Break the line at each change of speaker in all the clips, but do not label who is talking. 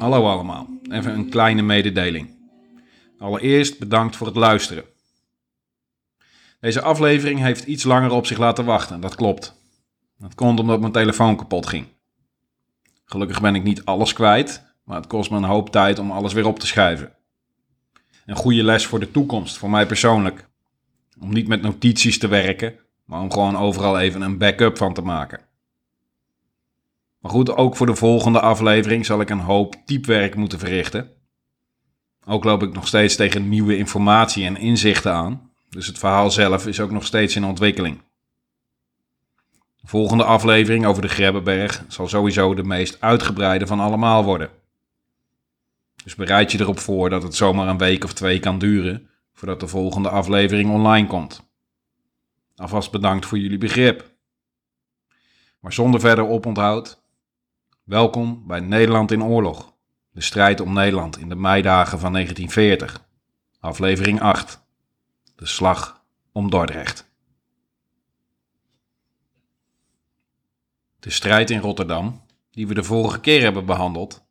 Hallo allemaal, even een kleine mededeling. Allereerst bedankt voor het luisteren. Deze aflevering heeft iets langer op zich laten wachten, dat klopt. Dat komt omdat mijn telefoon kapot ging. Gelukkig ben ik niet alles kwijt, maar het kost me een hoop tijd om alles weer op te schuiven. Een goede les voor de toekomst, voor mij persoonlijk. Om niet met notities te werken, maar om gewoon overal even een backup van te maken. Maar goed, ook voor de volgende aflevering zal ik een hoop typwerk moeten verrichten. Ook loop ik nog steeds tegen nieuwe informatie en inzichten aan, dus het verhaal zelf is ook nog steeds in ontwikkeling. De volgende aflevering over de Grebbeberg zal sowieso de meest uitgebreide van allemaal worden. Dus bereid je erop voor dat het zomaar een week of twee kan duren voordat de volgende aflevering online komt. Alvast bedankt voor jullie begrip. Maar zonder verder oponthoud, welkom bij Nederland in Oorlog. De strijd om Nederland in de meidagen van 1940. Aflevering 8. De slag om Dordrecht. De strijd in Rotterdam, die we de vorige keer hebben behandeld,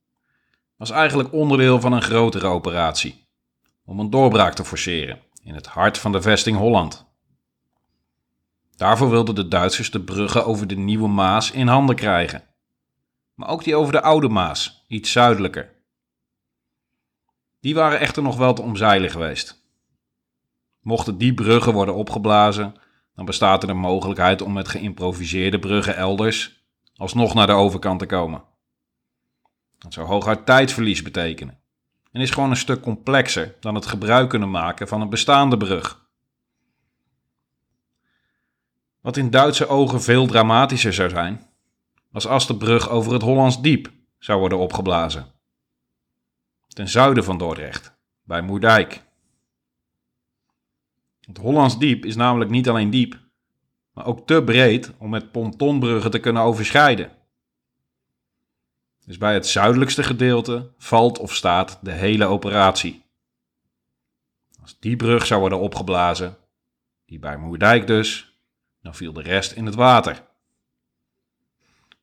was eigenlijk onderdeel van een grotere operatie om een doorbraak te forceren in het hart van de vesting Holland. Daarvoor wilden de Duitsers de bruggen over de Nieuwe Maas in handen krijgen, maar ook die over de Oude Maas, iets zuidelijker. Die waren echter nog wel te omzeilen geweest. Mochten die bruggen worden opgeblazen, dan bestaat er de mogelijkheid om met geïmproviseerde bruggen elders alsnog naar de overkant te komen. Dat zou hooguit tijdverlies betekenen en is gewoon een stuk complexer dan het gebruik kunnen maken van een bestaande brug. Wat in Duitse ogen veel dramatischer zou zijn, was als de brug over het Hollands Diep zou worden opgeblazen. Ten zuiden van Dordrecht, bij Moerdijk. Het Hollands Diep is namelijk niet alleen diep, maar ook te breed om met pontonbruggen te kunnen overschrijden. Dus bij het zuidelijkste gedeelte valt of staat de hele operatie. Als die brug zou worden opgeblazen, die bij Moerdijk dus, dan viel de rest in het water.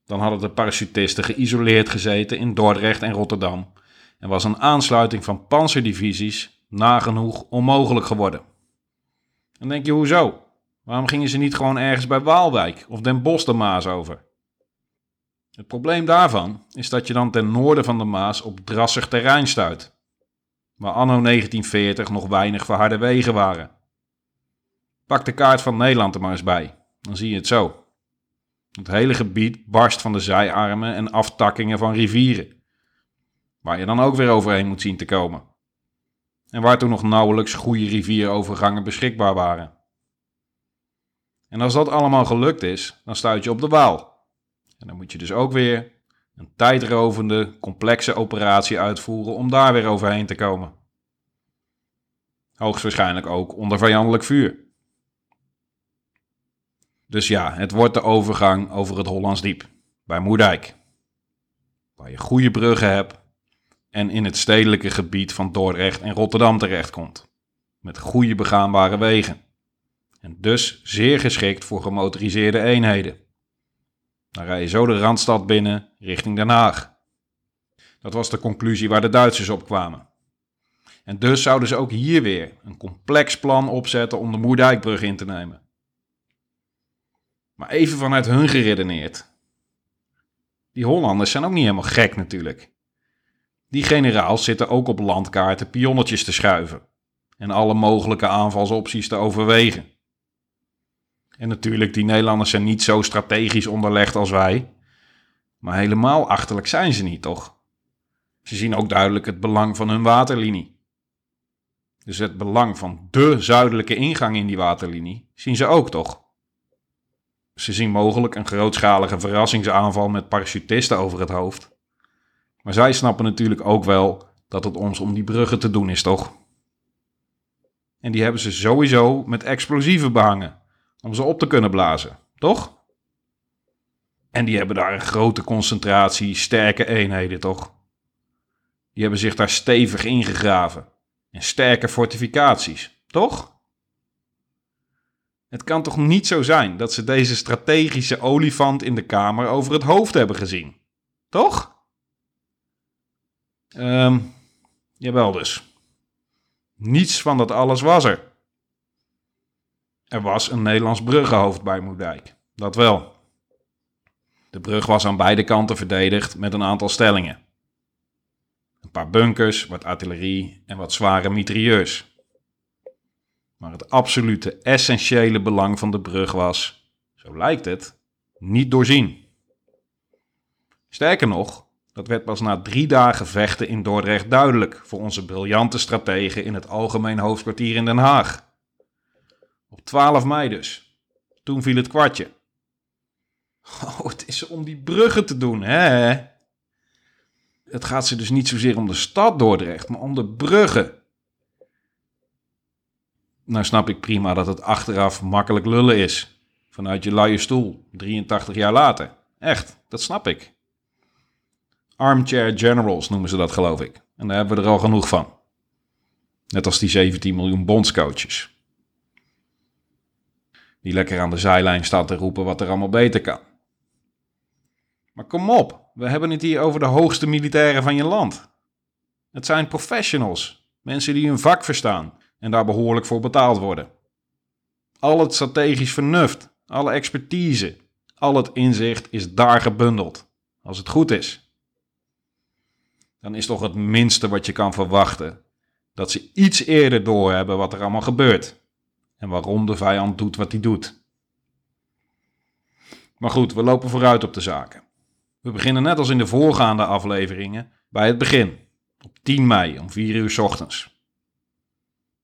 Dan hadden de parachutisten geïsoleerd gezeten in Dordrecht en Rotterdam en was een aansluiting van panzerdivisies nagenoeg onmogelijk geworden. Dan denk je, hoezo? Waarom gingen ze niet gewoon ergens bij Waalwijk of Den Bosch de Maas over? Het probleem daarvan is dat je dan ten noorden van de Maas op drassig terrein stuit, waar anno 1940 nog weinig verharde wegen waren. Pak de kaart van Nederland er maar eens bij, dan zie je het zo. Het hele gebied barst van de zijarmen en aftakkingen van rivieren, waar je dan ook weer overheen moet zien te komen. En waar toen nog nauwelijks goede rivierovergangen beschikbaar waren. En als dat allemaal gelukt is, dan stuit je op de Waal en dan moet je dus ook weer een tijdrovende, complexe operatie uitvoeren om daar weer overheen te komen. Hoogstwaarschijnlijk ook onder vijandelijk vuur. Dus ja, het wordt de overgang over het Hollands Diep, bij Moerdijk. Waar je goede bruggen hebt en in het stedelijke gebied van Dordrecht en Rotterdam terechtkomt. Met goede begaanbare wegen. En dus zeer geschikt voor gemotoriseerde eenheden. Dan rij je zo de Randstad binnen richting Den Haag. Dat was de conclusie waar de Duitsers op kwamen. En dus zouden ze ook hier weer een complex plan opzetten om de Moerdijkbrug in te nemen. Maar even vanuit hun geredeneerd. Die Hollanders zijn ook niet helemaal gek natuurlijk. Die generaals zitten ook op landkaarten pionnetjes te schuiven en alle mogelijke aanvalsopties te overwegen. En natuurlijk, die Nederlanders zijn niet zo strategisch onderlegd als wij. Maar helemaal achterlijk zijn ze niet, toch? Ze zien ook duidelijk het belang van hun waterlinie. Dus het belang van de zuidelijke ingang in die waterlinie zien ze ook, toch? Ze zien mogelijk een grootschalige verrassingsaanval met parachutisten over het hoofd. Maar zij snappen natuurlijk ook wel dat het ons om die bruggen te doen is, toch? En die hebben ze sowieso met explosieven behangen om ze op te kunnen blazen, toch? En die hebben daar een grote concentratie sterke eenheden, toch? Die hebben zich daar stevig ingegraven. En sterke fortificaties, toch? Het kan toch niet zo zijn dat ze deze strategische olifant in de kamer over het hoofd hebben gezien, toch? Ehm, jawel dus. Niets van dat alles was er. Er was een Nederlands bruggenhoofd bij Moerdijk. Dat wel. De brug was aan beide kanten verdedigd met een aantal stellingen. Een paar bunkers, wat artillerie en wat zware mitrailleurs. Maar het absolute essentiële belang van de brug was, zo lijkt het, niet doorzien. Sterker nog, dat werd pas na drie dagen vechten in Dordrecht duidelijk voor onze briljante strategen in het algemeen hoofdkwartier in Den Haag. Op 12 mei dus. Toen viel het kwartje. Oh, het is om die bruggen te doen, hè? Het gaat ze dus niet zozeer om de stad Dordrecht, maar om de bruggen. Nou snap ik prima dat het achteraf makkelijk lullen is. Vanuit je luie stoel, 83 jaar later. Echt, dat snap ik. Armchair generals noemen ze dat, geloof ik. En daar hebben we er al genoeg van. Net als die 17 miljoen bondscoaches. Die lekker aan de zijlijn staat te roepen wat er allemaal beter kan. Maar kom op, we hebben het hier over de hoogste militairen van je land. Het zijn professionals, mensen die hun vak verstaan en daar behoorlijk voor betaald worden. Al het strategisch vernuft, alle expertise, al het inzicht is daar gebundeld, als het goed is. Dan is toch het minste wat je kan verwachten dat ze iets eerder doorhebben wat er allemaal gebeurt en waarom de vijand doet wat hij doet. Maar goed, we lopen vooruit op de zaken. We beginnen net als in de voorgaande afleveringen bij het begin, op 10 mei om 4 uur ochtends.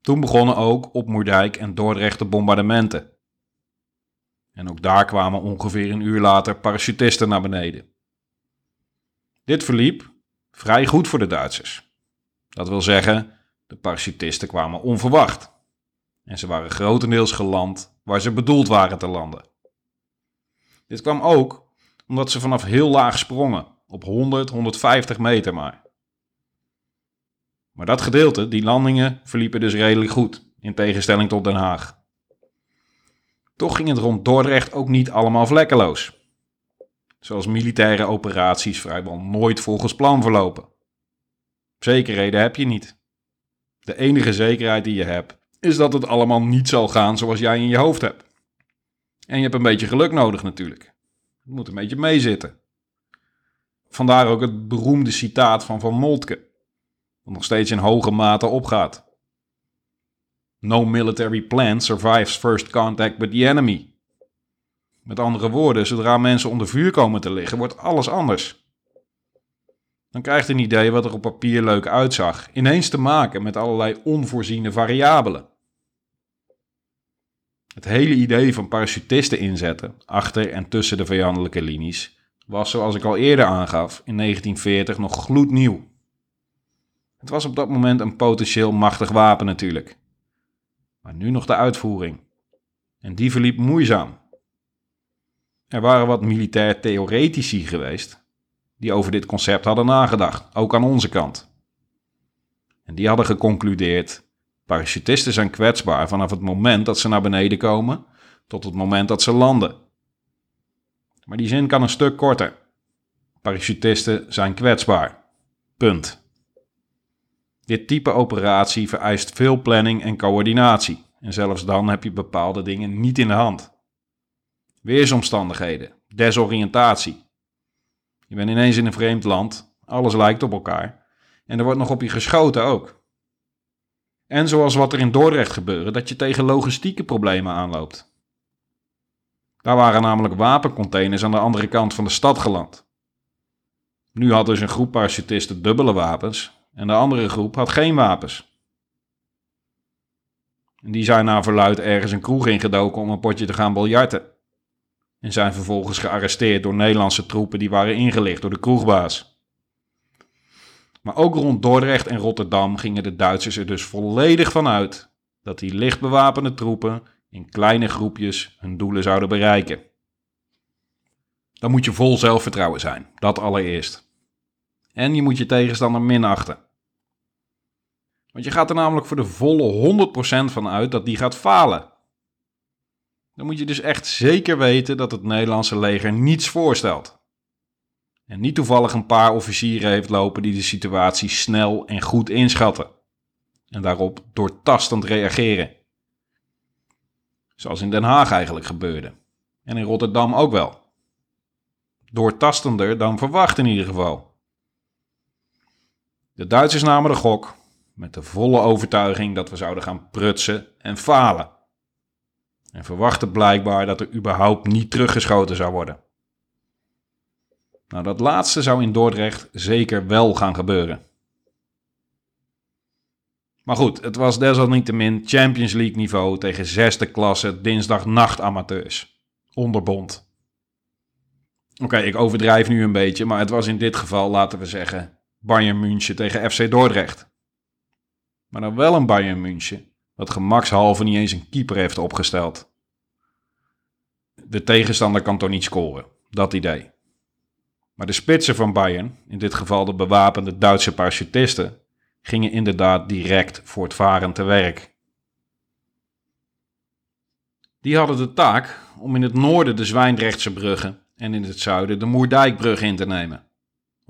Toen begonnen ook op Moerdijk en Dordrecht de bombardementen. En ook daar kwamen ongeveer een uur later parachutisten naar beneden. Dit verliep vrij goed voor de Duitsers. Dat wil zeggen, de parachutisten kwamen onverwacht. En ze waren grotendeels geland waar ze bedoeld waren te landen. Dit kwam ook omdat ze vanaf heel laag sprongen, op 100, 150 meter maar. Maar dat gedeelte, die landingen, verliepen dus redelijk goed, in tegenstelling tot Den Haag. Toch ging het rond Dordrecht ook niet allemaal vlekkeloos. Zoals militaire operaties vrijwel nooit volgens plan verlopen. Zekerheden heb je niet. De enige zekerheid die je hebt, is dat het allemaal niet zal gaan zoals jij in je hoofd hebt. En je hebt een beetje geluk nodig natuurlijk. Het moet een beetje meezitten. Vandaar ook het beroemde citaat van Van Moltke, dat nog steeds in hoge mate opgaat. No military plan survives first contact with the enemy. Met andere woorden, zodra mensen onder vuur komen te liggen, wordt alles anders. Dan krijgt een idee wat er op papier leuk uitzag, ineens te maken met allerlei onvoorziene variabelen. Het hele idee van parachutisten inzetten, achter en tussen de vijandelijke linies, was zoals ik al eerder aangaf, in 1940 nog gloednieuw. Het was op dat moment een potentieel machtig wapen natuurlijk. Maar nu nog de uitvoering. En die verliep moeizaam. Er waren wat militair theoretici geweest die over dit concept hadden nagedacht, ook aan onze kant. En die hadden geconcludeerd Parachutisten zijn kwetsbaar vanaf het moment dat ze naar beneden komen tot het moment dat ze landen. Maar die zin kan een stuk korter. Parachutisten zijn kwetsbaar. Punt. Dit type operatie vereist veel planning en coördinatie. En zelfs dan heb je bepaalde dingen niet in de hand. Weersomstandigheden, desoriëntatie. Je bent ineens in een vreemd land, alles lijkt op elkaar. En er wordt nog op je geschoten ook. En zoals wat er in Dordrecht gebeurde, dat je tegen logistieke problemen aanloopt. Daar waren namelijk wapencontainers aan de andere kant van de stad geland. Nu had dus een groep parachutisten dubbele wapens en de andere groep had geen wapens. En die zijn naar verluid ergens een kroeg ingedoken om een potje te gaan biljarten. En zijn vervolgens gearresteerd door Nederlandse troepen die waren ingelicht door de kroegbaas. Maar ook rond Dordrecht en Rotterdam gingen de Duitsers er dus volledig van uit dat die licht bewapende troepen in kleine groepjes hun doelen zouden bereiken. Dan moet je vol zelfvertrouwen zijn, dat allereerst. En je moet je tegenstander minachten. Want je gaat er namelijk voor de volle 100% van uit dat die gaat falen. Dan moet je dus echt zeker weten dat het Nederlandse leger niets voorstelt. En niet toevallig een paar officieren heeft lopen die de situatie snel en goed inschatten. En daarop doortastend reageren. Zoals in Den Haag eigenlijk gebeurde. En in Rotterdam ook wel. Doortastender dan verwacht in ieder geval. De Duitsers namen de gok met de volle overtuiging dat we zouden gaan prutsen en falen. En verwachten blijkbaar dat er überhaupt niet teruggeschoten zou worden. Nou, dat laatste zou in Dordrecht zeker wel gaan gebeuren. Maar goed, het was desalniettemin Champions League niveau tegen zesde klasse dinsdagnachtamateurs. Onderbond. Oké, ik overdrijf nu een beetje, maar het was in dit geval, laten we zeggen, Bayern München tegen FC Dordrecht. Maar dan wel een Bayern München, wat gemakshalve niet eens een keeper heeft opgesteld. De tegenstander kan toch niet scoren, dat idee. Maar de spitsen van Bayern, in dit geval de bewapende Duitse parachutisten, gingen inderdaad direct voortvarend te werk. Die hadden de taak om in het noorden de Zwijndrechtse bruggen en in het zuiden de Moerdijkbrug in te nemen.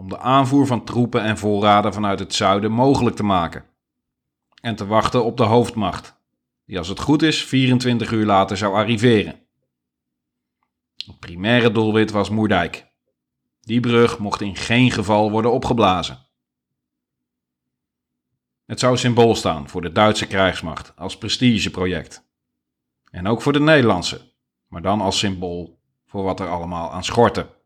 Om de aanvoer van troepen en voorraden vanuit het zuiden mogelijk te maken. En te wachten op de hoofdmacht, die als het goed is 24 uur later zou arriveren. Het primaire doelwit was Moerdijk. Die brug mocht in geen geval worden opgeblazen. Het zou symbool staan voor de Duitse krijgsmacht als prestigeproject. En ook voor de Nederlandse, maar dan als symbool voor wat er allemaal aan schortte.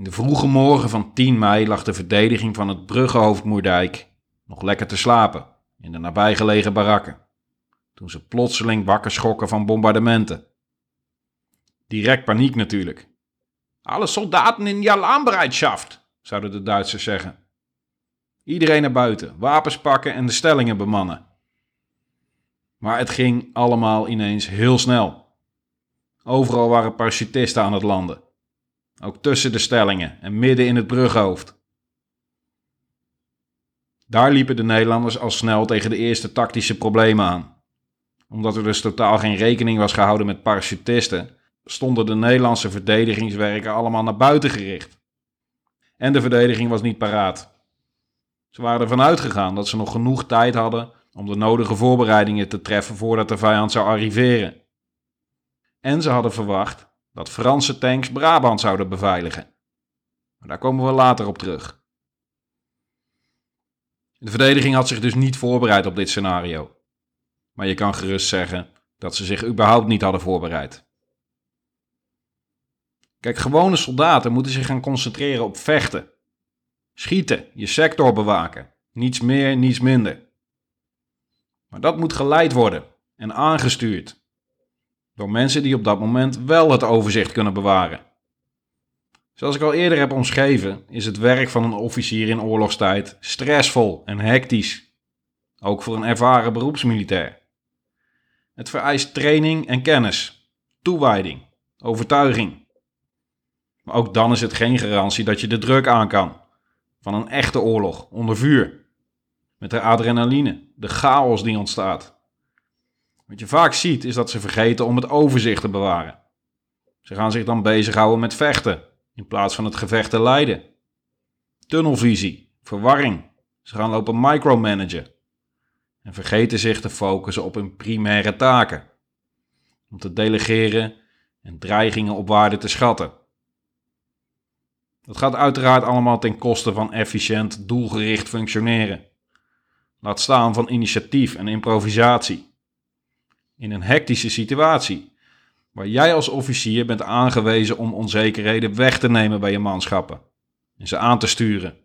In de vroege morgen van 10 mei lag de verdediging van het bruggenhoofd Moerdijk nog lekker te slapen in de nabijgelegen barakken, toen ze plotseling wakker schokken van bombardementen. Direct paniek natuurlijk. Alle soldaten in die zouden de Duitsers zeggen. Iedereen naar buiten, wapens pakken en de stellingen bemannen. Maar het ging allemaal ineens heel snel. Overal waren parachutisten aan het landen. Ook tussen de stellingen en midden in het brughoofd. Daar liepen de Nederlanders al snel tegen de eerste tactische problemen aan. Omdat er dus totaal geen rekening was gehouden met parachutisten, stonden de Nederlandse verdedigingswerken allemaal naar buiten gericht. En de verdediging was niet paraat. Ze waren ervan uitgegaan dat ze nog genoeg tijd hadden om de nodige voorbereidingen te treffen voordat de vijand zou arriveren. En ze hadden verwacht dat Franse tanks Brabant zouden beveiligen. Maar daar komen we later op terug. De verdediging had zich dus niet voorbereid op dit scenario. Maar je kan gerust zeggen dat ze zich überhaupt niet hadden voorbereid. Kijk, gewone soldaten moeten zich gaan concentreren op vechten. Schieten, je sector bewaken. Niets meer, niets minder. Maar dat moet geleid worden en aangestuurd. Door mensen die op dat moment wel het overzicht kunnen bewaren. Zoals ik al eerder heb omschreven, is het werk van een officier in oorlogstijd stressvol en hectisch. Ook voor een ervaren beroepsmilitair. Het vereist training en kennis, toewijding, overtuiging. Maar ook dan is het geen garantie dat je de druk aan kan. Van een echte oorlog onder vuur. Met de adrenaline, de chaos die ontstaat. Wat je vaak ziet is dat ze vergeten om het overzicht te bewaren. Ze gaan zich dan bezighouden met vechten in plaats van het gevecht te leiden. Tunnelvisie, verwarring. Ze gaan lopen micromanagen. En vergeten zich te focussen op hun primaire taken. Om te delegeren en dreigingen op waarde te schatten. Dat gaat uiteraard allemaal ten koste van efficiënt, doelgericht functioneren. Laat staan van initiatief en improvisatie. In een hectische situatie, waar jij als officier bent aangewezen om onzekerheden weg te nemen bij je manschappen en ze aan te sturen.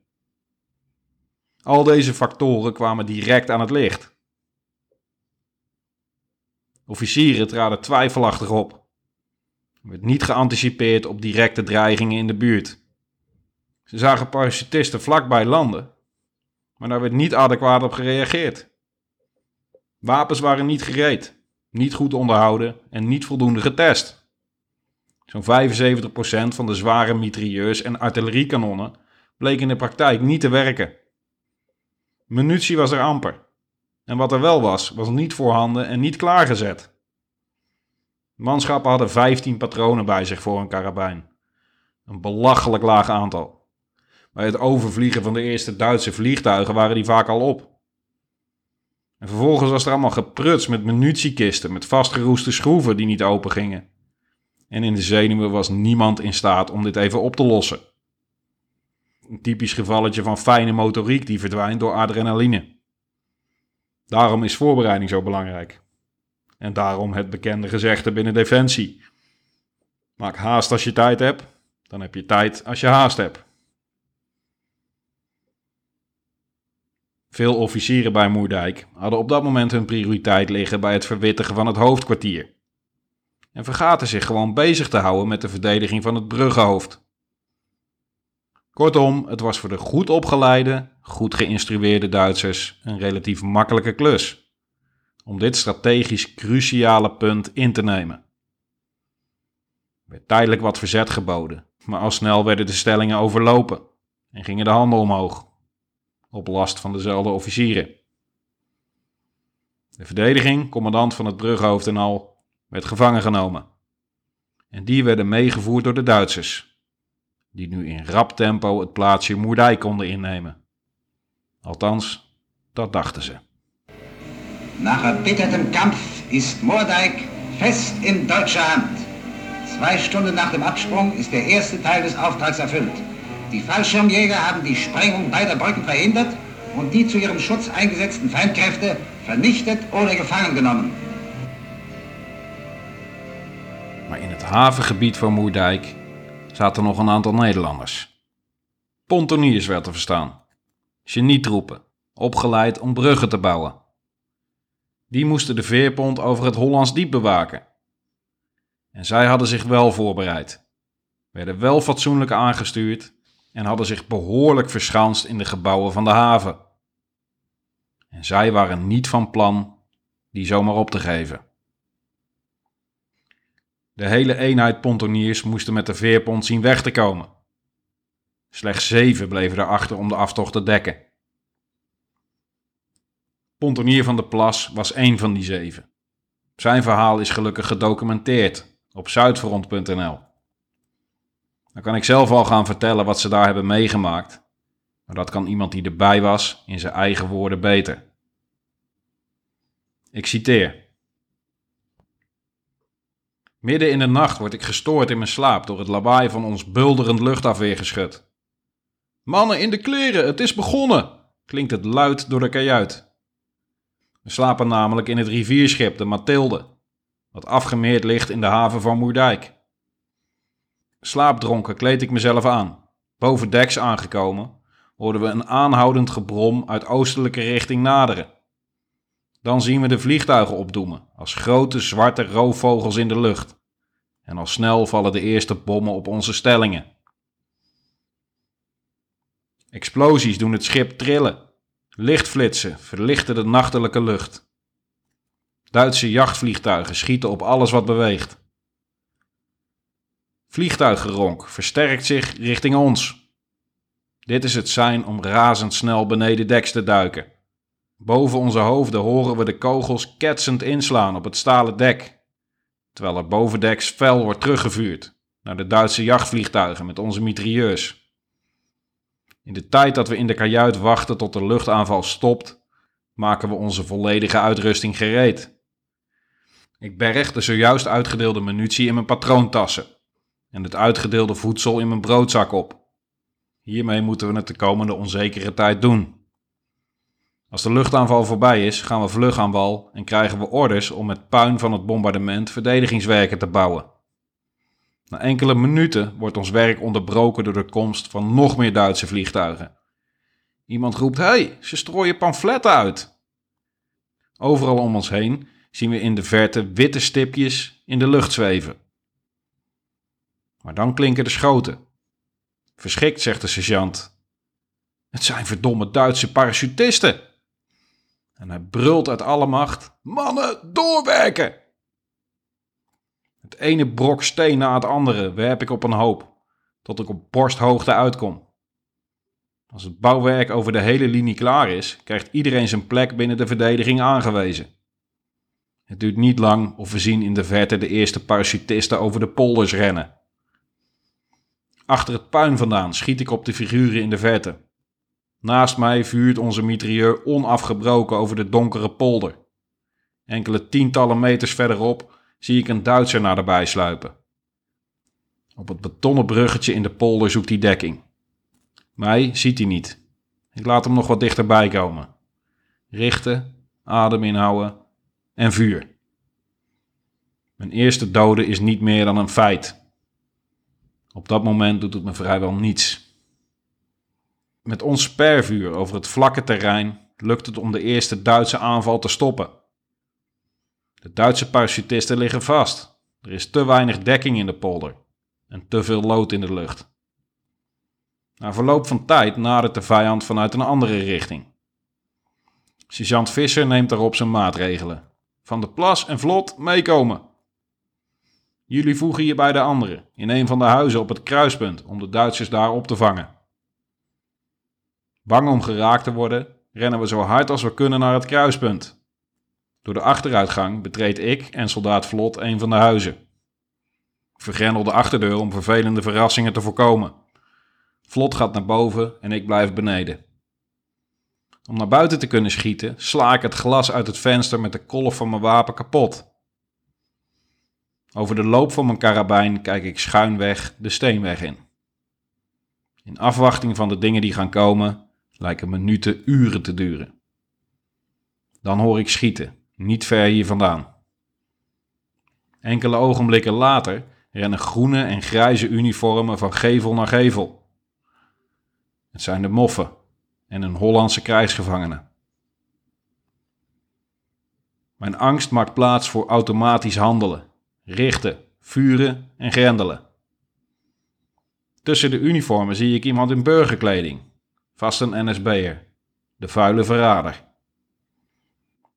Al deze factoren kwamen direct aan het licht. Officieren traden twijfelachtig op. Er werd niet geanticipeerd op directe dreigingen in de buurt. Ze zagen parachutisten vlakbij landen, maar daar werd niet adequaat op gereageerd. Wapens waren niet gereed, niet goed onderhouden en niet voldoende getest. Zo'n 75% van de zware mitrailleurs en artilleriekanonnen bleek in de praktijk niet te werken. Munitie was er amper. En wat er wel was, was niet voorhanden en niet klaargezet. Manschappen hadden 15 patronen bij zich voor een karabijn. Een belachelijk laag aantal. Bij het overvliegen van de eerste Duitse vliegtuigen waren die vaak al op. En vervolgens was er allemaal gepruts met munitiekisten met vastgeroeste schroeven die niet open gingen. En in de zenuwen was niemand in staat om dit even op te lossen. Een typisch gevalletje van fijne motoriek die verdwijnt door adrenaline. Daarom is voorbereiding zo belangrijk. En daarom het bekende gezegde binnen Defensie. Maak haast als je tijd hebt, dan heb je tijd als je haast hebt. Veel officieren bij Moerdijk hadden op dat moment hun prioriteit liggen bij het verwittigen van het hoofdkwartier. En vergaten zich gewoon bezig te houden met de verdediging van het bruggenhoofd. Kortom, het was voor de goed opgeleide, goed geïnstrueerde Duitsers een relatief makkelijke klus om dit strategisch cruciale punt in te nemen. Er werd tijdelijk wat verzet geboden, maar al snel werden de stellingen overlopen en gingen de handen omhoog, op last van dezelfde officieren. De verdediging, commandant van het brughoofd en al, werd gevangen genomen. En die werden meegevoerd door de Duitsers, die nu in rap tempo het plaatsje Moerdijk konden innemen. Althans, dat dachten ze.
Nach erbittertem Kampf ist Moerdijk fest in deutscher Hand. Zwei Stunden nach dem Absprung ist der erste Teil des Auftrags erfüllt. Die Fallschirmjäger haben die Sprengung beider Brücken verhindert und die zu ihrem Schutz eingesetzten Feindkräfte vernichtet oder gefangen genommen.
Maar in het havengebied van Moerdijk zaten nog een aantal Nederlanders. Pontoniers werd te verstaan. Genietroepen, opgeleid om bruggen te bouwen. Die moesten de veerpont over het Hollands Diep bewaken. En zij hadden zich wel voorbereid, werden wel fatsoenlijk aangestuurd en hadden zich behoorlijk verschanst in de gebouwen van de haven. En zij waren niet van plan die zomaar op te geven. De hele eenheid pontoniers moesten met de veerpont zien weg te komen. Slechts zeven bleven erachter om de aftocht te dekken. Pontonier van de Plas was één van die zeven. Zijn verhaal is gelukkig gedocumenteerd op zuidfront.nl. Dan kan ik zelf al gaan vertellen wat ze daar hebben meegemaakt, maar dat kan iemand die erbij was in zijn eigen woorden beter. Ik citeer. Midden in de nacht word ik gestoord in mijn slaap door het lawaai van ons bulderend luchtafweergeschut. Mannen in de kleren, het is begonnen, klinkt het luid door de kajuit. We slapen namelijk in het rivierschip de Mathilde, wat afgemeerd ligt in de haven van Moerdijk. Slaapdronken kleed ik mezelf aan. Boven deks aangekomen, hoorden we een aanhoudend gebrom uit oostelijke richting naderen. Dan zien we de vliegtuigen opdoemen, als grote zwarte roofvogels in de lucht. En al snel vallen de eerste bommen op onze stellingen. Explosies doen het schip trillen. Lichtflitsen verlichten de nachtelijke lucht. Duitse jachtvliegtuigen schieten op alles wat beweegt. Vliegtuiggeronk versterkt zich richting ons. Dit is het sein om razendsnel beneden deks te duiken. Boven onze hoofden horen we de kogels ketsend inslaan op het stalen dek, terwijl er bovendeks fel wordt teruggevuurd naar de Duitse jachtvliegtuigen met onze mitrailleurs. In de tijd dat we in de kajuit wachten tot de luchtaanval stopt, maken we onze volledige uitrusting gereed. Ik berg de zojuist uitgedeelde munitie in mijn patroontassen en het uitgedeelde voedsel in mijn broodzak op. Hiermee moeten we het de komende onzekere tijd doen. Als de luchtaanval voorbij is, gaan we vlug aan wal en krijgen we orders om met puin van het bombardement verdedigingswerken te bouwen. Na enkele minuten wordt ons werk onderbroken door de komst van nog meer Duitse vliegtuigen. Iemand roept: hey, ze strooien pamfletten uit. Overal om ons heen zien we in de verte witte stipjes in de lucht zweven. Maar dan klinken de schoten. Verschrikt zegt de sergeant: Het zijn verdomme Duitse parachutisten. En hij brult uit alle macht: Mannen, doorwerken! Het ene brok steen na het andere werp ik op een hoop, tot ik op borsthoogte uitkom. Als het bouwwerk over de hele linie klaar is, krijgt iedereen zijn plek binnen de verdediging aangewezen. Het duurt niet lang of we zien in de verte de eerste parachutisten over de polders rennen. Achter het puin vandaan schiet ik op de figuren in de verte. Naast mij vuurt onze mitrailleur onafgebroken over de donkere polder. Enkele tientallen meters verderop zie ik een Duitser naderbij sluipen. Op het betonnen bruggetje in de polder zoekt hij dekking. Mij ziet hij niet. Ik laat hem nog wat dichterbij komen. Richten, adem inhouden en vuur. Mijn eerste dode is niet meer dan een feit. Op dat moment doet het me vrijwel niets. Met ons spervuur over het vlakke terrein lukt het om de eerste Duitse aanval te stoppen. De Duitse parachutisten liggen vast. Er is te weinig dekking in de polder en te veel lood in de lucht. Na verloop van tijd nadert de vijand vanuit een andere richting. Sergeant Visser neemt daarop zijn maatregelen. Van de plas en vlot meekomen. Jullie voegen je bij de anderen in een van de huizen op het kruispunt om de Duitsers daar op te vangen. Bang om geraakt te worden, rennen we zo hard als we kunnen naar het kruispunt. Door de achteruitgang betreed ik en soldaat Vlot een van de huizen. Ik vergrendel de achterdeur om vervelende verrassingen te voorkomen. Vlot gaat naar boven en ik blijf beneden. Om naar buiten te kunnen schieten, sla ik het glas uit het venster met de kolf van mijn wapen kapot. Over de loop van mijn karabijn kijk ik schuinweg de steenweg in. In afwachting van de dingen die gaan komen, lijken minuten uren te duren. Dan hoor ik schieten, niet ver hier vandaan. Enkele ogenblikken later rennen groene en grijze uniformen van gevel naar gevel. Het zijn de moffen en een Hollandse krijgsgevangene. Mijn angst maakt plaats voor automatisch handelen, richten, vuren en grendelen. Tussen de uniformen zie ik iemand in burgerkleding, vast een NSB'er, de vuile verrader.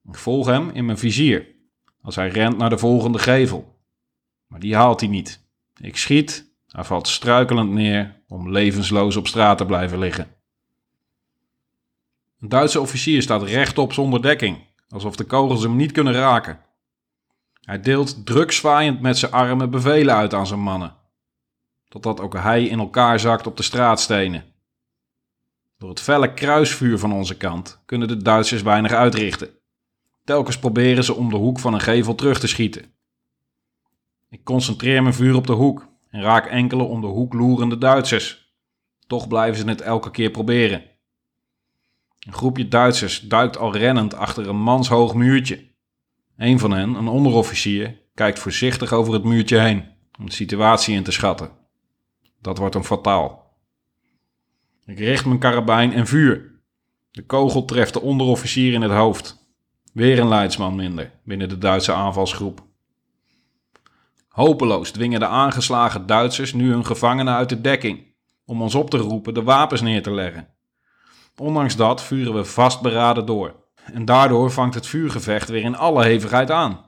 Ik volg hem in mijn vizier als hij rent naar de volgende gevel. Maar die haalt hij niet. Ik schiet, hij valt struikelend neer om levensloos op straat te blijven liggen. Een Duitse officier staat rechtop zonder dekking, alsof de kogels hem niet kunnen raken. Hij deelt druk met zijn armen bevelen uit aan zijn mannen, totdat ook hij in elkaar zakt op de straatstenen. Door het felle kruisvuur van onze kant kunnen de Duitsers weinig uitrichten. Telkens proberen ze om de hoek van een gevel terug te schieten. Ik concentreer mijn vuur op de hoek en raak enkele om de hoek loerende Duitsers. Toch blijven ze het elke keer proberen. Een groepje Duitsers duikt al rennend achter een manshoog muurtje. Een van hen, een onderofficier, kijkt voorzichtig over het muurtje heen om de situatie in te schatten. Dat wordt hem fataal. Ik richt mijn karabijn en vuur. De kogel treft de onderofficier in het hoofd. Weer een leidsman minder binnen de Duitse aanvalsgroep. Hopeloos dwingen de aangeslagen Duitsers nu hun gevangenen uit de dekking om ons op te roepen de wapens neer te leggen. Ondanks dat vuren we vastberaden door. En daardoor vangt het vuurgevecht weer in alle hevigheid aan.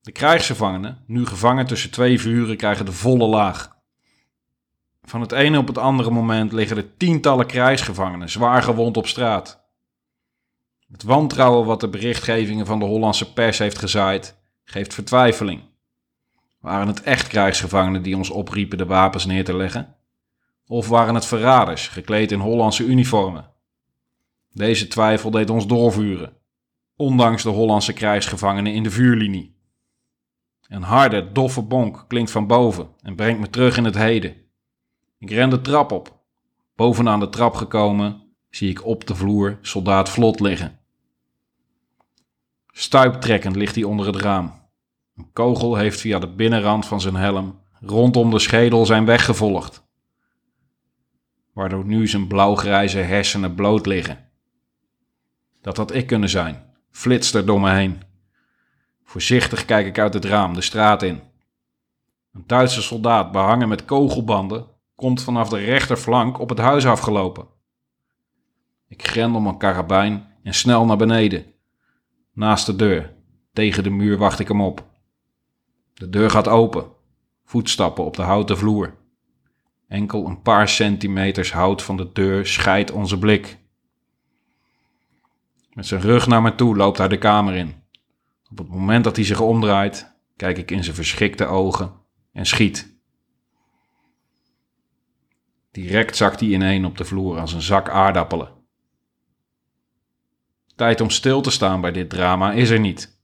De krijgsgevangenen, nu gevangen tussen twee vuren, krijgen de volle laag. Van het ene op het andere moment liggen er tientallen krijgsgevangenen zwaar gewond op straat. Het wantrouwen wat de berichtgevingen van de Hollandse pers heeft gezaaid, geeft vertwijfeling. Waren het echt krijgsgevangenen die ons opriepen de wapens neer te leggen? Of waren het verraders, gekleed in Hollandse uniformen? Deze twijfel deed ons doorvuren, ondanks de Hollandse krijgsgevangenen in de vuurlinie. Een harde, doffe bonk klinkt van boven en brengt me terug in het heden. Ik ren de trap op. Bovenaan de trap gekomen, zie ik op de vloer soldaat Vlot liggen. Stuiptrekkend ligt hij onder het raam. Een kogel heeft via de binnenrand van zijn helm rondom de schedel zijn weggevolgd, waardoor nu zijn blauwgrijze hersenen bloot liggen. Dat had ik kunnen zijn, flitst er door me heen. Voorzichtig kijk ik uit het raam de straat in. Een Duitse soldaat behangen met kogelbanden komt vanaf de rechterflank op het huis afgelopen. Ik grendel mijn karabijn en snel naar beneden. Naast de deur, tegen de muur wacht ik hem op. De deur gaat open. Voetstappen op de houten vloer. Enkel een paar centimeters hout van de deur scheidt onze blik. Met zijn rug naar me toe loopt hij de kamer in. Op het moment dat hij zich omdraait, kijk ik in zijn verschrikte ogen en schiet. Direct zakt hij ineen op de vloer als een zak aardappelen. Tijd om stil te staan bij dit drama is er niet.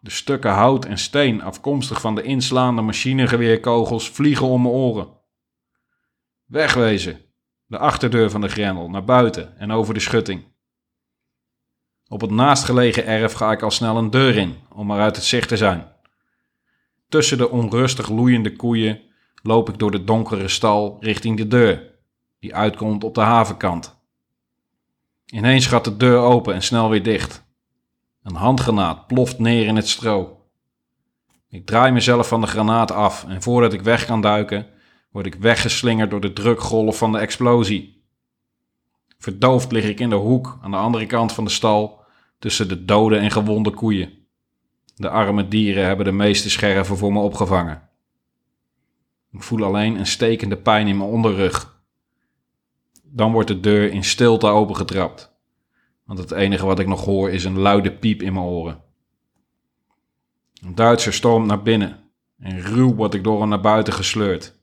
De stukken hout en steen afkomstig van de inslaande machinegeweerkogels vliegen om mijn oren. Wegwezen, de achterdeur van de grendel, naar buiten en over de schutting. Op het naastgelegen erf ga ik al snel een deur in, om maar uit het zicht te zijn. Tussen de onrustig loeiende koeien loop ik door de donkere stal richting de deur, die uitkomt op de havenkant. Ineens gaat de deur open en snel weer dicht. Een handgranaat ploft neer in het stro. Ik draai mezelf van de granaat af en voordat ik weg kan duiken, word ik weggeslingerd door de drukgolf van de explosie. Verdoofd lig ik in de hoek aan de andere kant van de stal tussen de dode en gewonde koeien. De arme dieren hebben de meeste scherven voor me opgevangen. Ik voel alleen een stekende pijn in mijn onderrug. Dan wordt de deur in stilte opengetrapt, want het enige wat ik nog hoor is een luide piep in mijn oren. Een Duitser stormt naar binnen en ruw word ik door hem naar buiten gesleurd.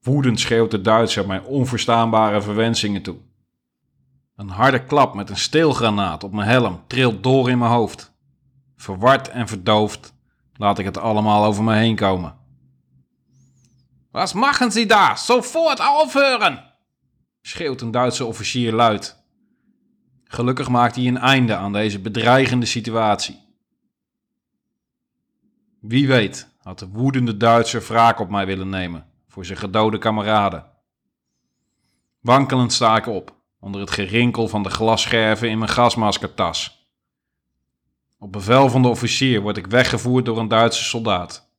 Woedend schreeuwt de Duitser mij onverstaanbare verwensingen toe. Een harde klap met een steelgranaat op mijn helm trilt door in mijn hoofd. Verward en verdoofd laat ik het allemaal over me heen komen. Was machen Sie da? Sofort aufhören! schreeuwt een Duitse officier luid. Gelukkig maakt hij een einde aan deze bedreigende situatie. Wie weet had de woedende Duitser wraak op mij willen nemen voor zijn gedode kameraden. Wankelend sta ik op onder het gerinkel van de glasscherven in mijn gasmaskertas. Op bevel van de officier word ik weggevoerd door een Duitse soldaat.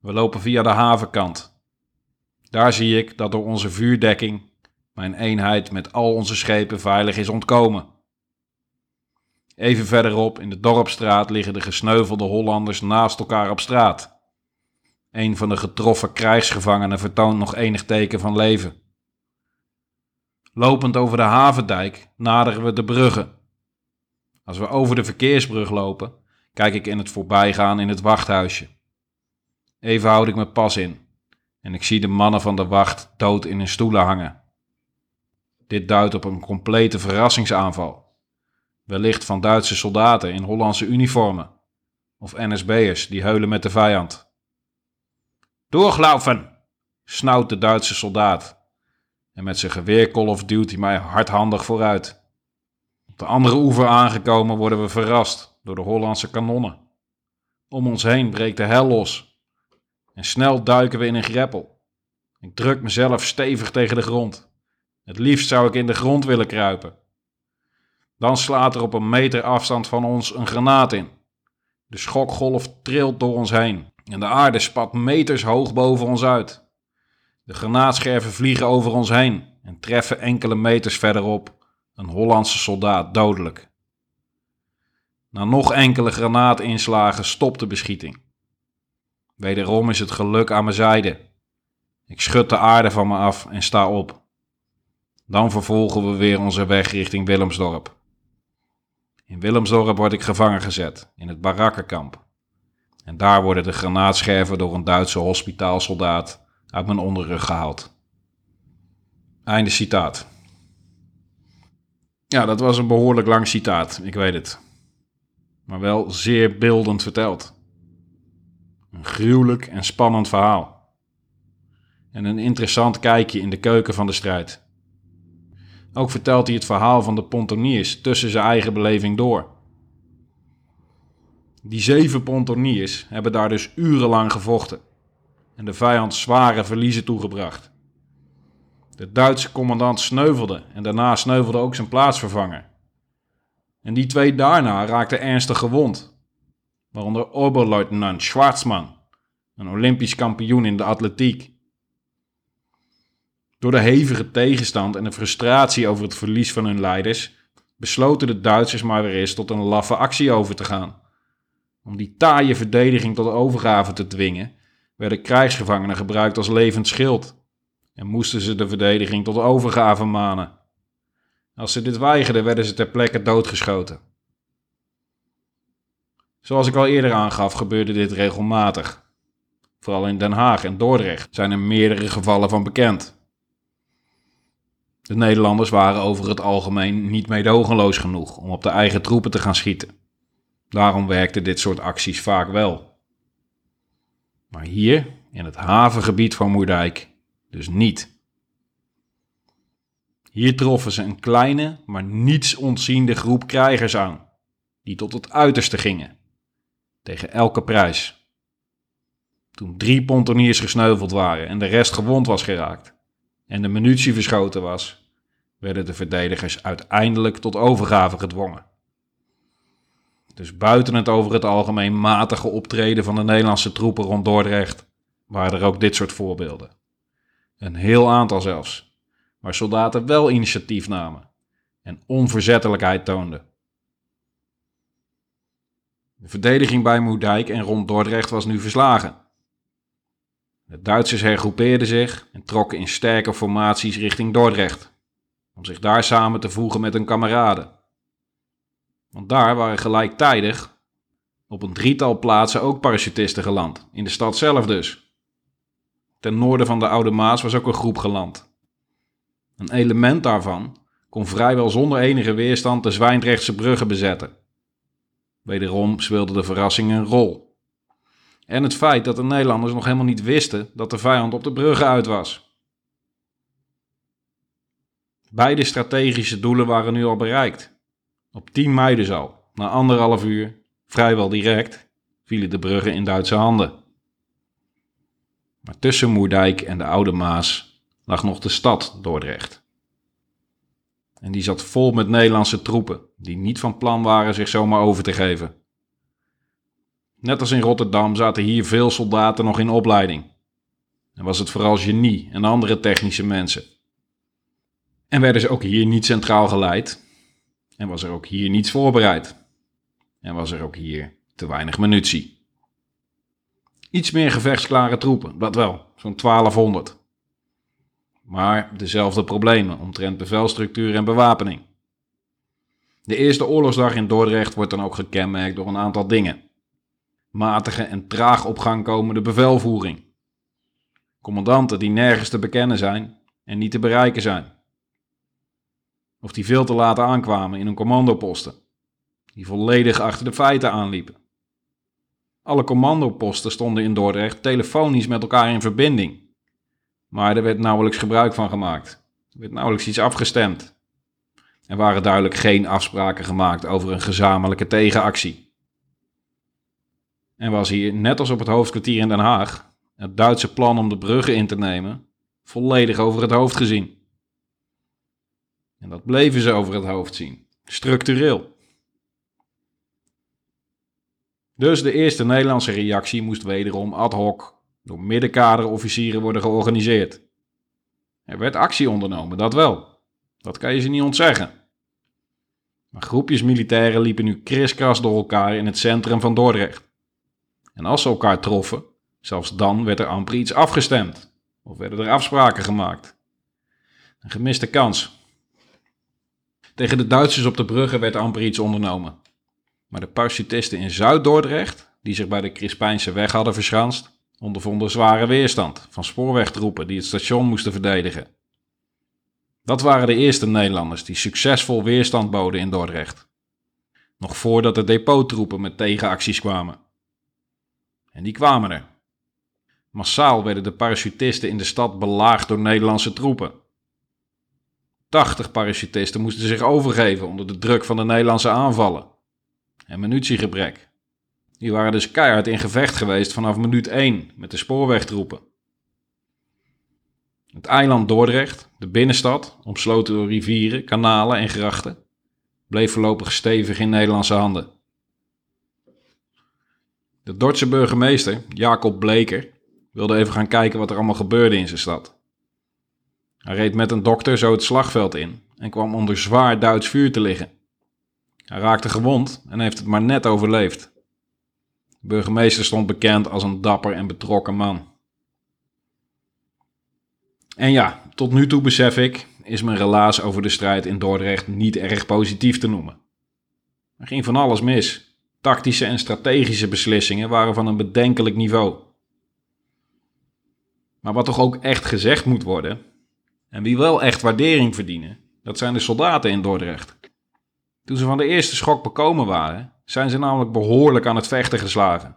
We lopen via de havenkant. Daar zie ik dat door onze vuurdekking mijn eenheid met al onze schepen veilig is ontkomen. Even verderop in de dorpstraat liggen de gesneuvelde Hollanders naast elkaar op straat. Een van de getroffen krijgsgevangenen vertoont nog enig teken van leven. Lopend over de havendijk naderen we de bruggen. Als we over de verkeersbrug lopen, kijk ik in het voorbijgaan in het wachthuisje. Even houd ik mijn pas in en ik zie de mannen van de wacht dood in hun stoelen hangen. Dit duidt op een complete verrassingsaanval. Wellicht van Duitse soldaten in Hollandse uniformen of NSB'ers die heulen met de vijand. Doorglaufen, snauwt de Duitse soldaat en met zijn geweerkolf duwt hij mij hardhandig vooruit. Op de andere oever aangekomen worden we verrast door de Hollandse kanonnen. Om ons heen breekt de hel los en snel duiken we in een greppel. Ik druk mezelf stevig tegen de grond. Het liefst zou ik in de grond willen kruipen. Dan slaat er op een meter afstand van ons een granaat in. De schokgolf trilt door ons heen en de aarde spat meters hoog boven ons uit. De granaatscherven vliegen over ons heen en treffen enkele meters verderop een Hollandse soldaat dodelijk. Na nog enkele granaatinslagen stopt de beschieting. Wederom is het geluk aan mijn zijde. Ik schud de aarde van me af en sta op. Dan vervolgen we weer onze weg richting Willemsdorp. In Willemsdorp word ik gevangen gezet, in het barakkenkamp. En daar worden de granaatscherven door een Duitse hospitaalsoldaat uit mijn onderrug gehaald. Einde citaat. Ja, dat was een behoorlijk lang citaat, ik weet het. Maar wel zeer beeldend verteld. Een gruwelijk en spannend verhaal. En een interessant kijkje in de keuken van de strijd. Ook vertelt hij het verhaal van de pontoniers tussen zijn eigen beleving door. Die zeven pontoniers hebben daar dus urenlang gevochten en de vijand zware verliezen toegebracht. De Duitse commandant sneuvelde en daarna sneuvelde ook zijn plaatsvervanger. En die twee daarna raakten ernstig gewond, waaronder Oberleutnant Schwarzman, een Olympisch kampioen in de atletiek. Door de hevige tegenstand en de frustratie over het verlies van hun leiders besloten de Duitsers maar weer tot een laffe actie over te gaan. Om die taaie verdediging tot overgave te dwingen, werden krijgsgevangenen gebruikt als levend schild en moesten ze de verdediging tot overgave manen. Als ze dit weigerden, werden ze ter plekke doodgeschoten. Zoals ik al eerder aangaf, gebeurde dit regelmatig. Vooral in Den Haag en Dordrecht zijn er meerdere gevallen van bekend. De Nederlanders waren over het algemeen niet meedogenloos genoeg om op de eigen troepen te gaan schieten. Daarom werkte dit soort acties vaak wel. Maar hier, in het havengebied van Moerdijk, dus niet. Hier troffen ze een kleine, maar niets ontziende groep krijgers aan, die tot het uiterste gingen, tegen elke prijs. Toen drie pontoniers gesneuveld waren en de rest gewond was geraakt, en de munitie verschoten was, werden de verdedigers uiteindelijk tot overgave gedwongen. Dus buiten het over het algemeen matige optreden van de Nederlandse troepen rond Dordrecht waren er ook dit soort voorbeelden. Een heel aantal zelfs, waar soldaten wel initiatief namen en onverzettelijkheid toonden. De verdediging bij Moerdijk en rond Dordrecht was nu verslagen. De Duitsers hergroepeerden zich en trokken in sterke formaties richting Dordrecht, om zich daar samen te voegen met hun kameraden. Want daar waren gelijktijdig op een drietal plaatsen ook parachutisten geland, in de stad zelf dus. Ten noorden van de Oude Maas was ook een groep geland. Een element daarvan kon vrijwel zonder enige weerstand de Zwijndrechtse bruggen bezetten. Wederom speelde de verrassing een rol. En het feit dat de Nederlanders nog helemaal niet wisten dat de vijand op de bruggen uit was. Beide strategische doelen waren nu al bereikt. Op 10 mei dus al, na anderhalf uur, vrijwel direct, vielen de bruggen in Duitse handen. Maar tussen Moerdijk en de Oude Maas lag nog de stad Dordrecht. En die zat vol met Nederlandse troepen, die niet van plan waren zich zomaar over te geven. Net als in Rotterdam zaten hier veel soldaten nog in opleiding. En was het vooral genie en andere technische mensen. En werden ze ook hier niet centraal geleid. En was er ook hier niets voorbereid. En was er ook hier te weinig munitie. Iets meer gevechtsklare troepen, dat wel, zo'n 1200. Maar dezelfde problemen omtrent bevelstructuur en bewapening. De eerste oorlogsdag in Dordrecht wordt dan ook gekenmerkt door een aantal dingen. Matige en traag op gang komende bevelvoering. Commandanten die nergens te bekennen zijn en niet te bereiken zijn. Of die veel te laat aankwamen in hun commandoposten. Die volledig achter de feiten aanliepen. Alle commandoposten stonden in Dordrecht telefonisch met elkaar in verbinding. Maar er werd nauwelijks gebruik van gemaakt. Er werd nauwelijks iets afgestemd. Er waren duidelijk geen afspraken gemaakt over een gezamenlijke tegenactie. En was hier, net als op het hoofdkwartier in Den Haag, het Duitse plan om de bruggen in te nemen, volledig over het hoofd gezien. En dat bleven ze over het hoofd zien, structureel. Dus de eerste Nederlandse reactie moest wederom ad hoc door middenkaderofficieren worden georganiseerd. Er werd actie ondernomen, dat wel. Dat kan je ze niet ontzeggen. Maar groepjes militairen liepen nu kriskras door elkaar in het centrum van Dordrecht. En als ze elkaar troffen, zelfs dan werd er amper iets afgestemd. Of werden er afspraken gemaakt. Een gemiste kans. Tegen de Duitsers op de bruggen werd amper iets ondernomen. Maar de parachutisten in Zuid-Dordrecht, die zich bij de Crispijnse weg hadden verschanst, ondervonden zware weerstand van spoorwegtroepen die het station moesten verdedigen. Dat waren de eerste Nederlanders die succesvol weerstand boden in Dordrecht. Nog voordat de depottroepen met tegenacties kwamen. En die kwamen er. Massaal werden de parachutisten in de stad belaagd door Nederlandse troepen. 80 parachutisten moesten zich overgeven onder de druk van de Nederlandse aanvallen. En munitiegebrek. Die waren dus keihard in gevecht geweest vanaf minuut 1 met de spoorwegtroepen. Het eiland Dordrecht, de binnenstad, omsloten door rivieren, kanalen en grachten, bleef voorlopig stevig in Nederlandse handen. De Dordtse burgemeester, Jacob Bleker, wilde even gaan kijken wat er allemaal gebeurde in zijn stad. Hij reed met een dokter zo het slagveld in en kwam onder zwaar Duits vuur te liggen. Hij raakte gewond en heeft het maar net overleefd. De burgemeester stond bekend als een dapper en betrokken man. En ja, tot nu toe besef ik, is mijn relaas over de strijd in Dordrecht niet erg positief te noemen. Er ging van alles mis. Tactische en strategische beslissingen waren van een bedenkelijk niveau. Maar wat toch ook echt gezegd moet worden, en wie wel echt waardering verdienen, dat zijn de soldaten in Dordrecht. Toen ze van de eerste schok bekomen waren, zijn ze namelijk behoorlijk aan het vechten geslagen.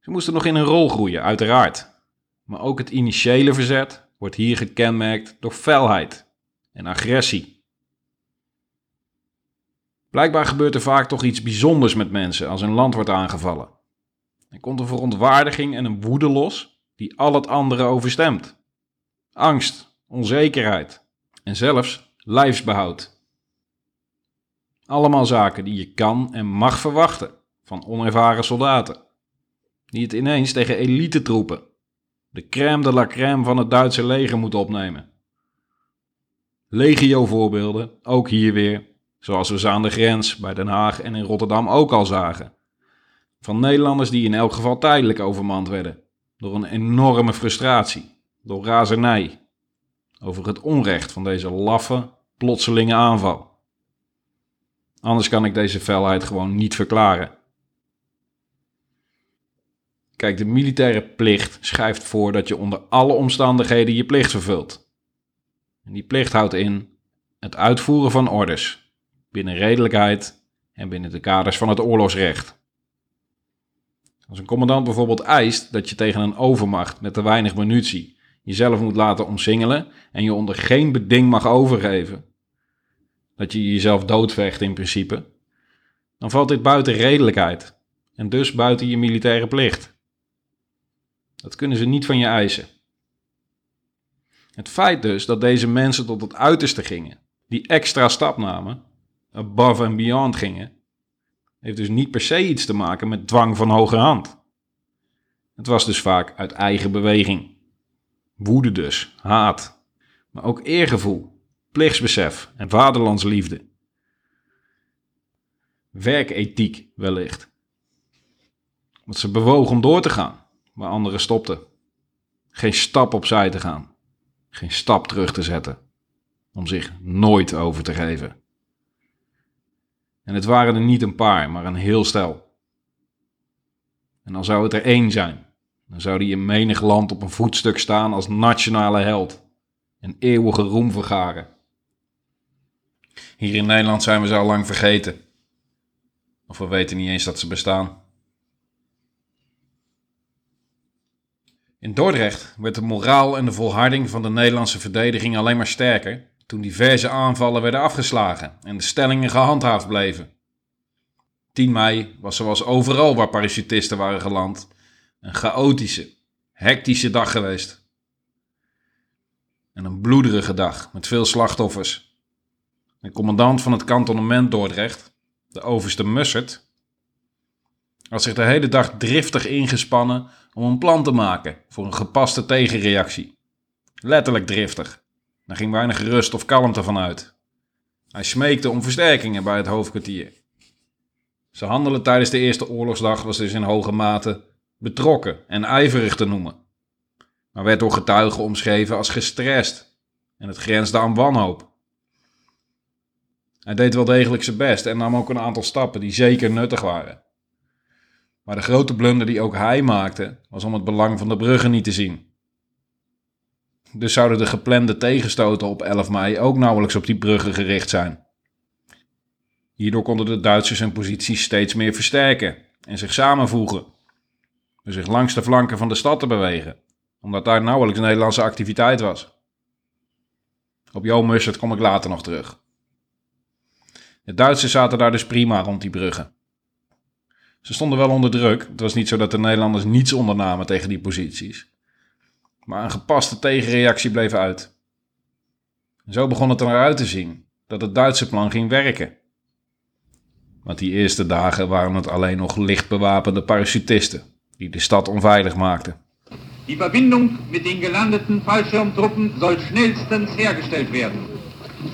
Ze moesten nog in een rol groeien, uiteraard. Maar ook het initiële verzet wordt hier gekenmerkt door felheid en agressie. Blijkbaar gebeurt er vaak toch iets bijzonders met mensen als een land wordt aangevallen. Er komt een verontwaardiging en een woede los die al het andere overstemt. Angst, onzekerheid en zelfs lijfsbehoud. Allemaal zaken die je kan en mag verwachten van onervaren soldaten. Die het ineens tegen elite troepen, de crème de la crème van het Duitse leger moeten opnemen. Legio voorbeelden, ook hier weer, zoals we ze aan de grens bij Den Haag en in Rotterdam ook al zagen. Van Nederlanders die in elk geval tijdelijk overmand werden, door een enorme frustratie, door razernij, over het onrecht van deze laffe, plotselinge aanval. Anders kan ik deze felheid gewoon niet verklaren. Kijk, de militaire plicht schrijft voor dat je onder alle omstandigheden je plicht vervult. En die plicht houdt in het uitvoeren van orders, binnen redelijkheid en binnen de kaders van het oorlogsrecht. Als een commandant bijvoorbeeld eist dat je tegen een overmacht met te weinig munitie jezelf moet laten omsingelen en je onder geen beding mag overgeven, dat je jezelf doodvecht in principe, dan valt dit buiten redelijkheid en dus buiten je militaire plicht. Dat kunnen ze niet van je eisen. Het feit dus dat deze mensen tot het uiterste gingen, die extra stap namen, above and beyond gingen, heeft dus niet per se iets te maken met dwang van hoge hand. Het was dus vaak uit eigen beweging. Woede dus, haat, maar ook eergevoel, plichtsbesef en vaderlandsliefde. Werkethiek wellicht. Want ze bewogen om door te gaan, waar anderen stopten. Geen stap opzij te gaan, geen stap terug te zetten, om zich nooit over te geven. En het waren er niet een paar, maar een heel stel. En al zou het er één zijn, dan zou die in menig land op een voetstuk staan als nationale held en eeuwige roem vergaren. Hier in Nederland zijn we ze al lang vergeten. Of we weten niet eens dat ze bestaan. In Dordrecht werd de moraal en de volharding van de Nederlandse verdediging alleen maar sterker toen diverse aanvallen werden afgeslagen en de stellingen gehandhaafd bleven. 10 mei was zoals overal waar parachutisten waren geland een chaotische, hectische dag geweest. En een bloederige dag met veel slachtoffers. De commandant van het kantonnement Dordrecht, de overste Mussert, had zich de hele dag driftig ingespannen om een plan te maken voor een gepaste tegenreactie. Letterlijk driftig. Daar ging weinig rust of kalmte van uit. Hij smeekte om versterkingen bij het hoofdkwartier. Zijn handelen tijdens de Eerste Oorlogsdag was dus in hoge mate betrokken en ijverig te noemen, maar werd door getuigen omschreven als gestrest en het grensde aan wanhoop. Hij deed wel degelijk zijn best en nam ook een aantal stappen die zeker nuttig waren. Maar de grote blunder die ook hij maakte, was om het belang van de bruggen niet te zien. Dus zouden de geplande tegenstoten op 11 mei ook nauwelijks op die bruggen gericht zijn. Hierdoor konden de Duitsers hun positie steeds meer versterken en zich samenvoegen, zich langs de flanken van de stad te bewegen, omdat daar nauwelijks Nederlandse activiteit was. Op Jo Mussert kom ik later nog terug. De Duitsers zaten daar dus prima rond die bruggen. Ze stonden wel onder druk. Het was niet zo dat de Nederlanders niets ondernamen tegen die posities. Maar een gepaste tegenreactie bleef uit. Zo begon het eruit te zien dat het Duitse plan ging werken. Want die eerste dagen waren het alleen nog licht bewapende parachutisten die de stad onveilig maakten.
Die Verbindung mit den gelandeten Fallschirmtruppen soll schnellstens hergestellt werden.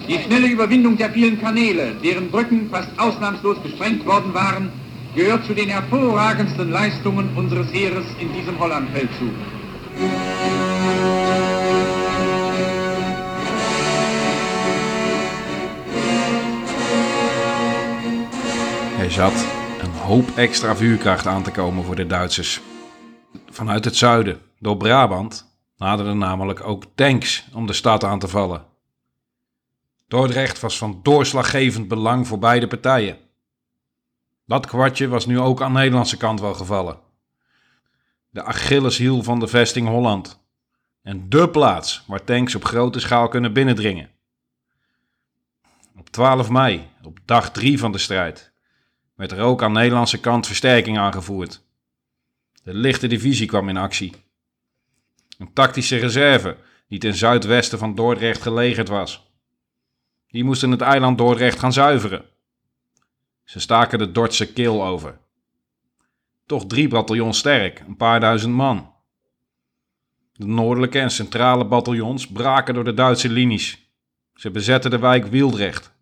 Die schnelle Überwindung der vielen Kanäle, deren Brücken fast ausnahmslos gesprengt worden waren, gehört zu den hervorragendsten Leistungen unseres Heeres in diesem Hollandfeldzug.
zat een hoop extra vuurkracht aan te komen voor de Duitsers. Vanuit het zuiden, door Brabant, naderden namelijk ook tanks om de stad aan te vallen. Dordrecht was van doorslaggevend belang voor beide partijen. Dat kwartje was nu ook aan de Nederlandse kant wel gevallen. De Achilleshiel van de vesting Holland. En dé plaats waar tanks op grote schaal kunnen binnendringen. Op 12 mei, op dag 3 van de strijd, werd er ook aan de Nederlandse kant versterking aangevoerd. De lichte divisie kwam in actie. Een tactische reserve die ten zuidwesten van Dordrecht gelegerd was. Die moesten het eiland Dordrecht gaan zuiveren. Ze staken de Dordtse kil over. Toch drie bataljons sterk, een paar duizend man. De noordelijke en centrale bataljons braken door de Duitse linies. Ze bezetten de wijk Wieldrecht.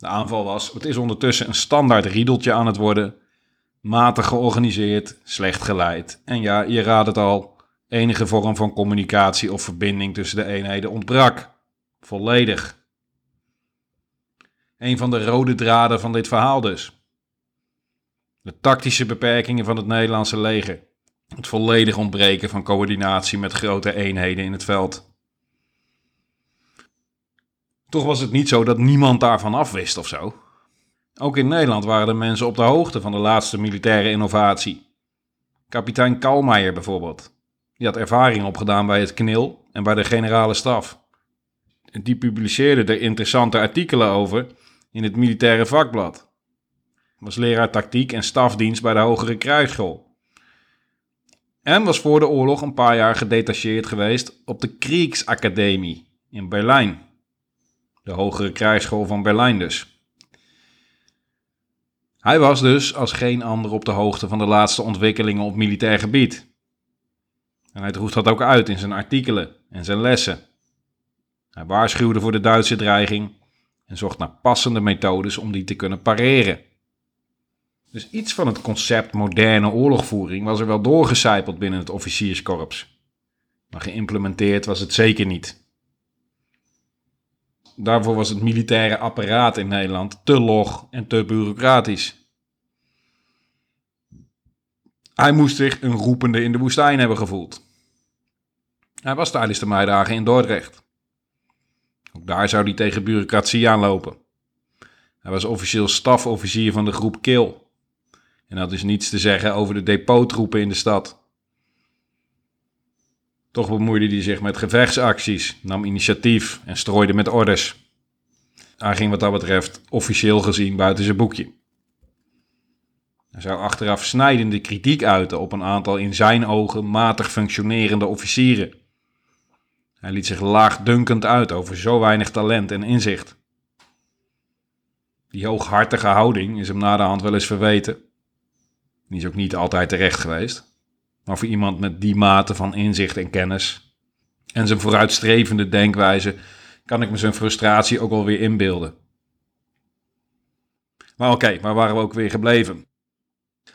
De aanval was, het is ondertussen een standaard riedeltje aan het worden. Matig georganiseerd, slecht geleid. En ja, je raadt het al, enige vorm van communicatie of verbinding tussen de eenheden ontbrak. Volledig. Een van de rode draden van dit verhaal dus. De tactische beperkingen van het Nederlandse leger. Het volledig ontbreken van coördinatie met grote eenheden in het veld. Toch was het niet zo dat niemand daarvan afwist of zo. Ook in Nederland waren de mensen op de hoogte van de laatste militaire innovatie. Kapitein Kalmeijer bijvoorbeeld. Die had ervaring opgedaan bij het KNIL en bij de generale staf. Die publiceerde er interessante artikelen over in het militaire vakblad. Was leraar tactiek en stafdienst bij de Hogere Krijgsschool. En was voor de oorlog een paar jaar gedetacheerd geweest op de Kriegsacademie in Berlijn. De Hogere Krijgsschool van Berlijn dus. Hij was dus als geen ander op de hoogte van de laatste ontwikkelingen op militair gebied. En hij droeg dat ook uit in zijn artikelen en zijn lessen. Hij waarschuwde voor de Duitse dreiging en zocht naar passende methodes om die te kunnen pareren. Dus iets van het concept moderne oorlogvoering was er wel doorgecijpeld binnen het officierskorps. Maar geïmplementeerd was het zeker niet. Daarvoor was het militaire apparaat in Nederland te log en te bureaucratisch. Hij moest zich een roepende in de woestijn hebben gevoeld. Hij was tijdens de meidagen in Dordrecht. Ook daar zou hij tegen bureaucratie aanlopen. Hij was officieel stafofficier van de groep Kil. En had dus niets te zeggen over de depottroepen in de stad. Toch bemoeide hij zich met gevechtsacties, nam initiatief en strooide met orders. Hij ging wat dat betreft officieel gezien buiten zijn boekje. Hij zou achteraf snijdende kritiek uiten op een aantal in zijn ogen matig functionerende officieren. Hij liet zich laagdunkend uit over zo weinig talent en inzicht. Die hooghartige houding is hem na de hand wel eens verweten. Die is ook niet altijd terecht geweest. Maar voor iemand met die mate van inzicht en kennis en zijn vooruitstrevende denkwijze kan ik me zijn frustratie ook wel weer inbeelden. Maar oké, waar waren we ook weer gebleven?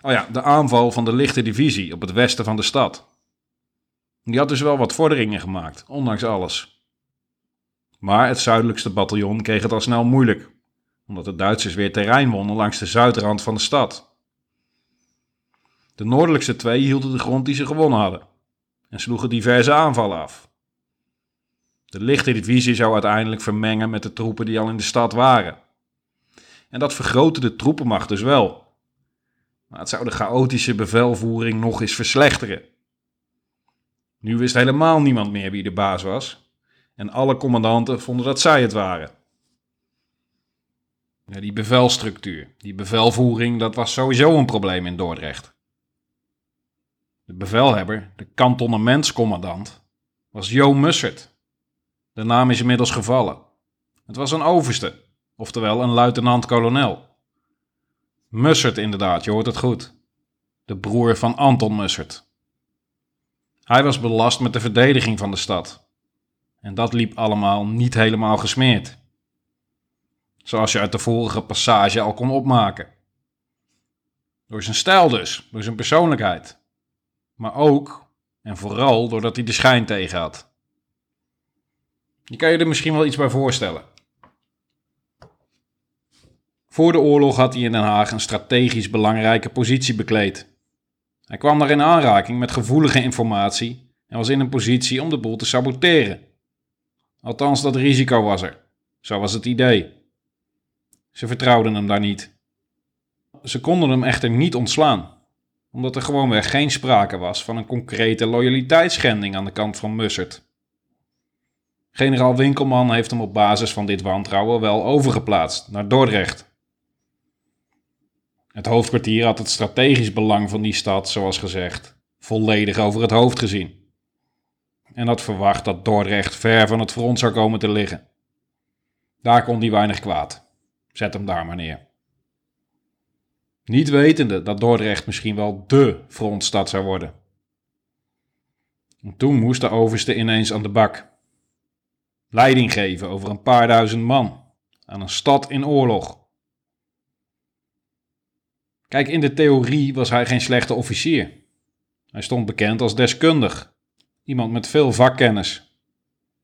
Oh ja, de aanval van de lichte divisie op het westen van de stad. Die had dus wel wat vorderingen gemaakt, ondanks alles. Maar het zuidelijkste bataljon kreeg het al snel moeilijk, omdat de Duitsers weer terrein wonnen langs de zuidrand van de stad. De noordelijkste twee hielden de grond die ze gewonnen hadden en sloegen diverse aanvallen af. De lichte divisie zou uiteindelijk vermengen met de troepen die al in de stad waren. En dat vergrootte de troepenmacht dus wel. Maar het zou de chaotische bevelvoering nog eens verslechteren. Nu wist helemaal niemand meer wie de baas was. En alle commandanten vonden dat zij het waren. Ja, die bevelstructuur, die bevelvoering, dat was sowieso een probleem in Dordrecht. De bevelhebber, de kantonnementscommandant, was Jo Mussert. De naam is inmiddels gevallen. Het was een overste, oftewel een luitenant-kolonel. Mussert inderdaad, je hoort het goed. De broer van Anton Mussert. Hij was belast met de verdediging van de stad. En dat liep allemaal niet helemaal gesmeerd. Zoals je uit de vorige passage al kon opmaken. Door zijn stijl dus, door zijn persoonlijkheid. Maar ook en vooral doordat hij de schijn tegen had. Je kan je er misschien wel iets bij voorstellen. Voor de oorlog had hij in Den Haag een strategisch belangrijke positie bekleed. Hij kwam daar in aanraking met gevoelige informatie en was in een positie om de boel te saboteren. Althans, dat risico was er. Zo was het idee. Ze vertrouwden hem daar niet. Ze konden hem echter niet ontslaan, omdat er gewoonweg geen sprake was van een concrete loyaliteitsschending aan de kant van Mussert. Generaal Winkelman heeft hem op basis van dit wantrouwen wel overgeplaatst naar Dordrecht. Het hoofdkwartier had het strategisch belang van die stad, zoals gezegd, volledig over het hoofd gezien. En had verwacht dat Dordrecht ver van het front zou komen te liggen. Daar kon hij weinig kwaad. Zet hem daar maar neer. Niet wetende dat Dordrecht misschien wel dé frontstad zou worden. En toen moest de overste ineens aan de bak. Leiding geven over een paar duizend man aan een stad in oorlog. Kijk, in de theorie was hij geen slechte officier. Hij stond bekend als deskundig, iemand met veel vakkennis.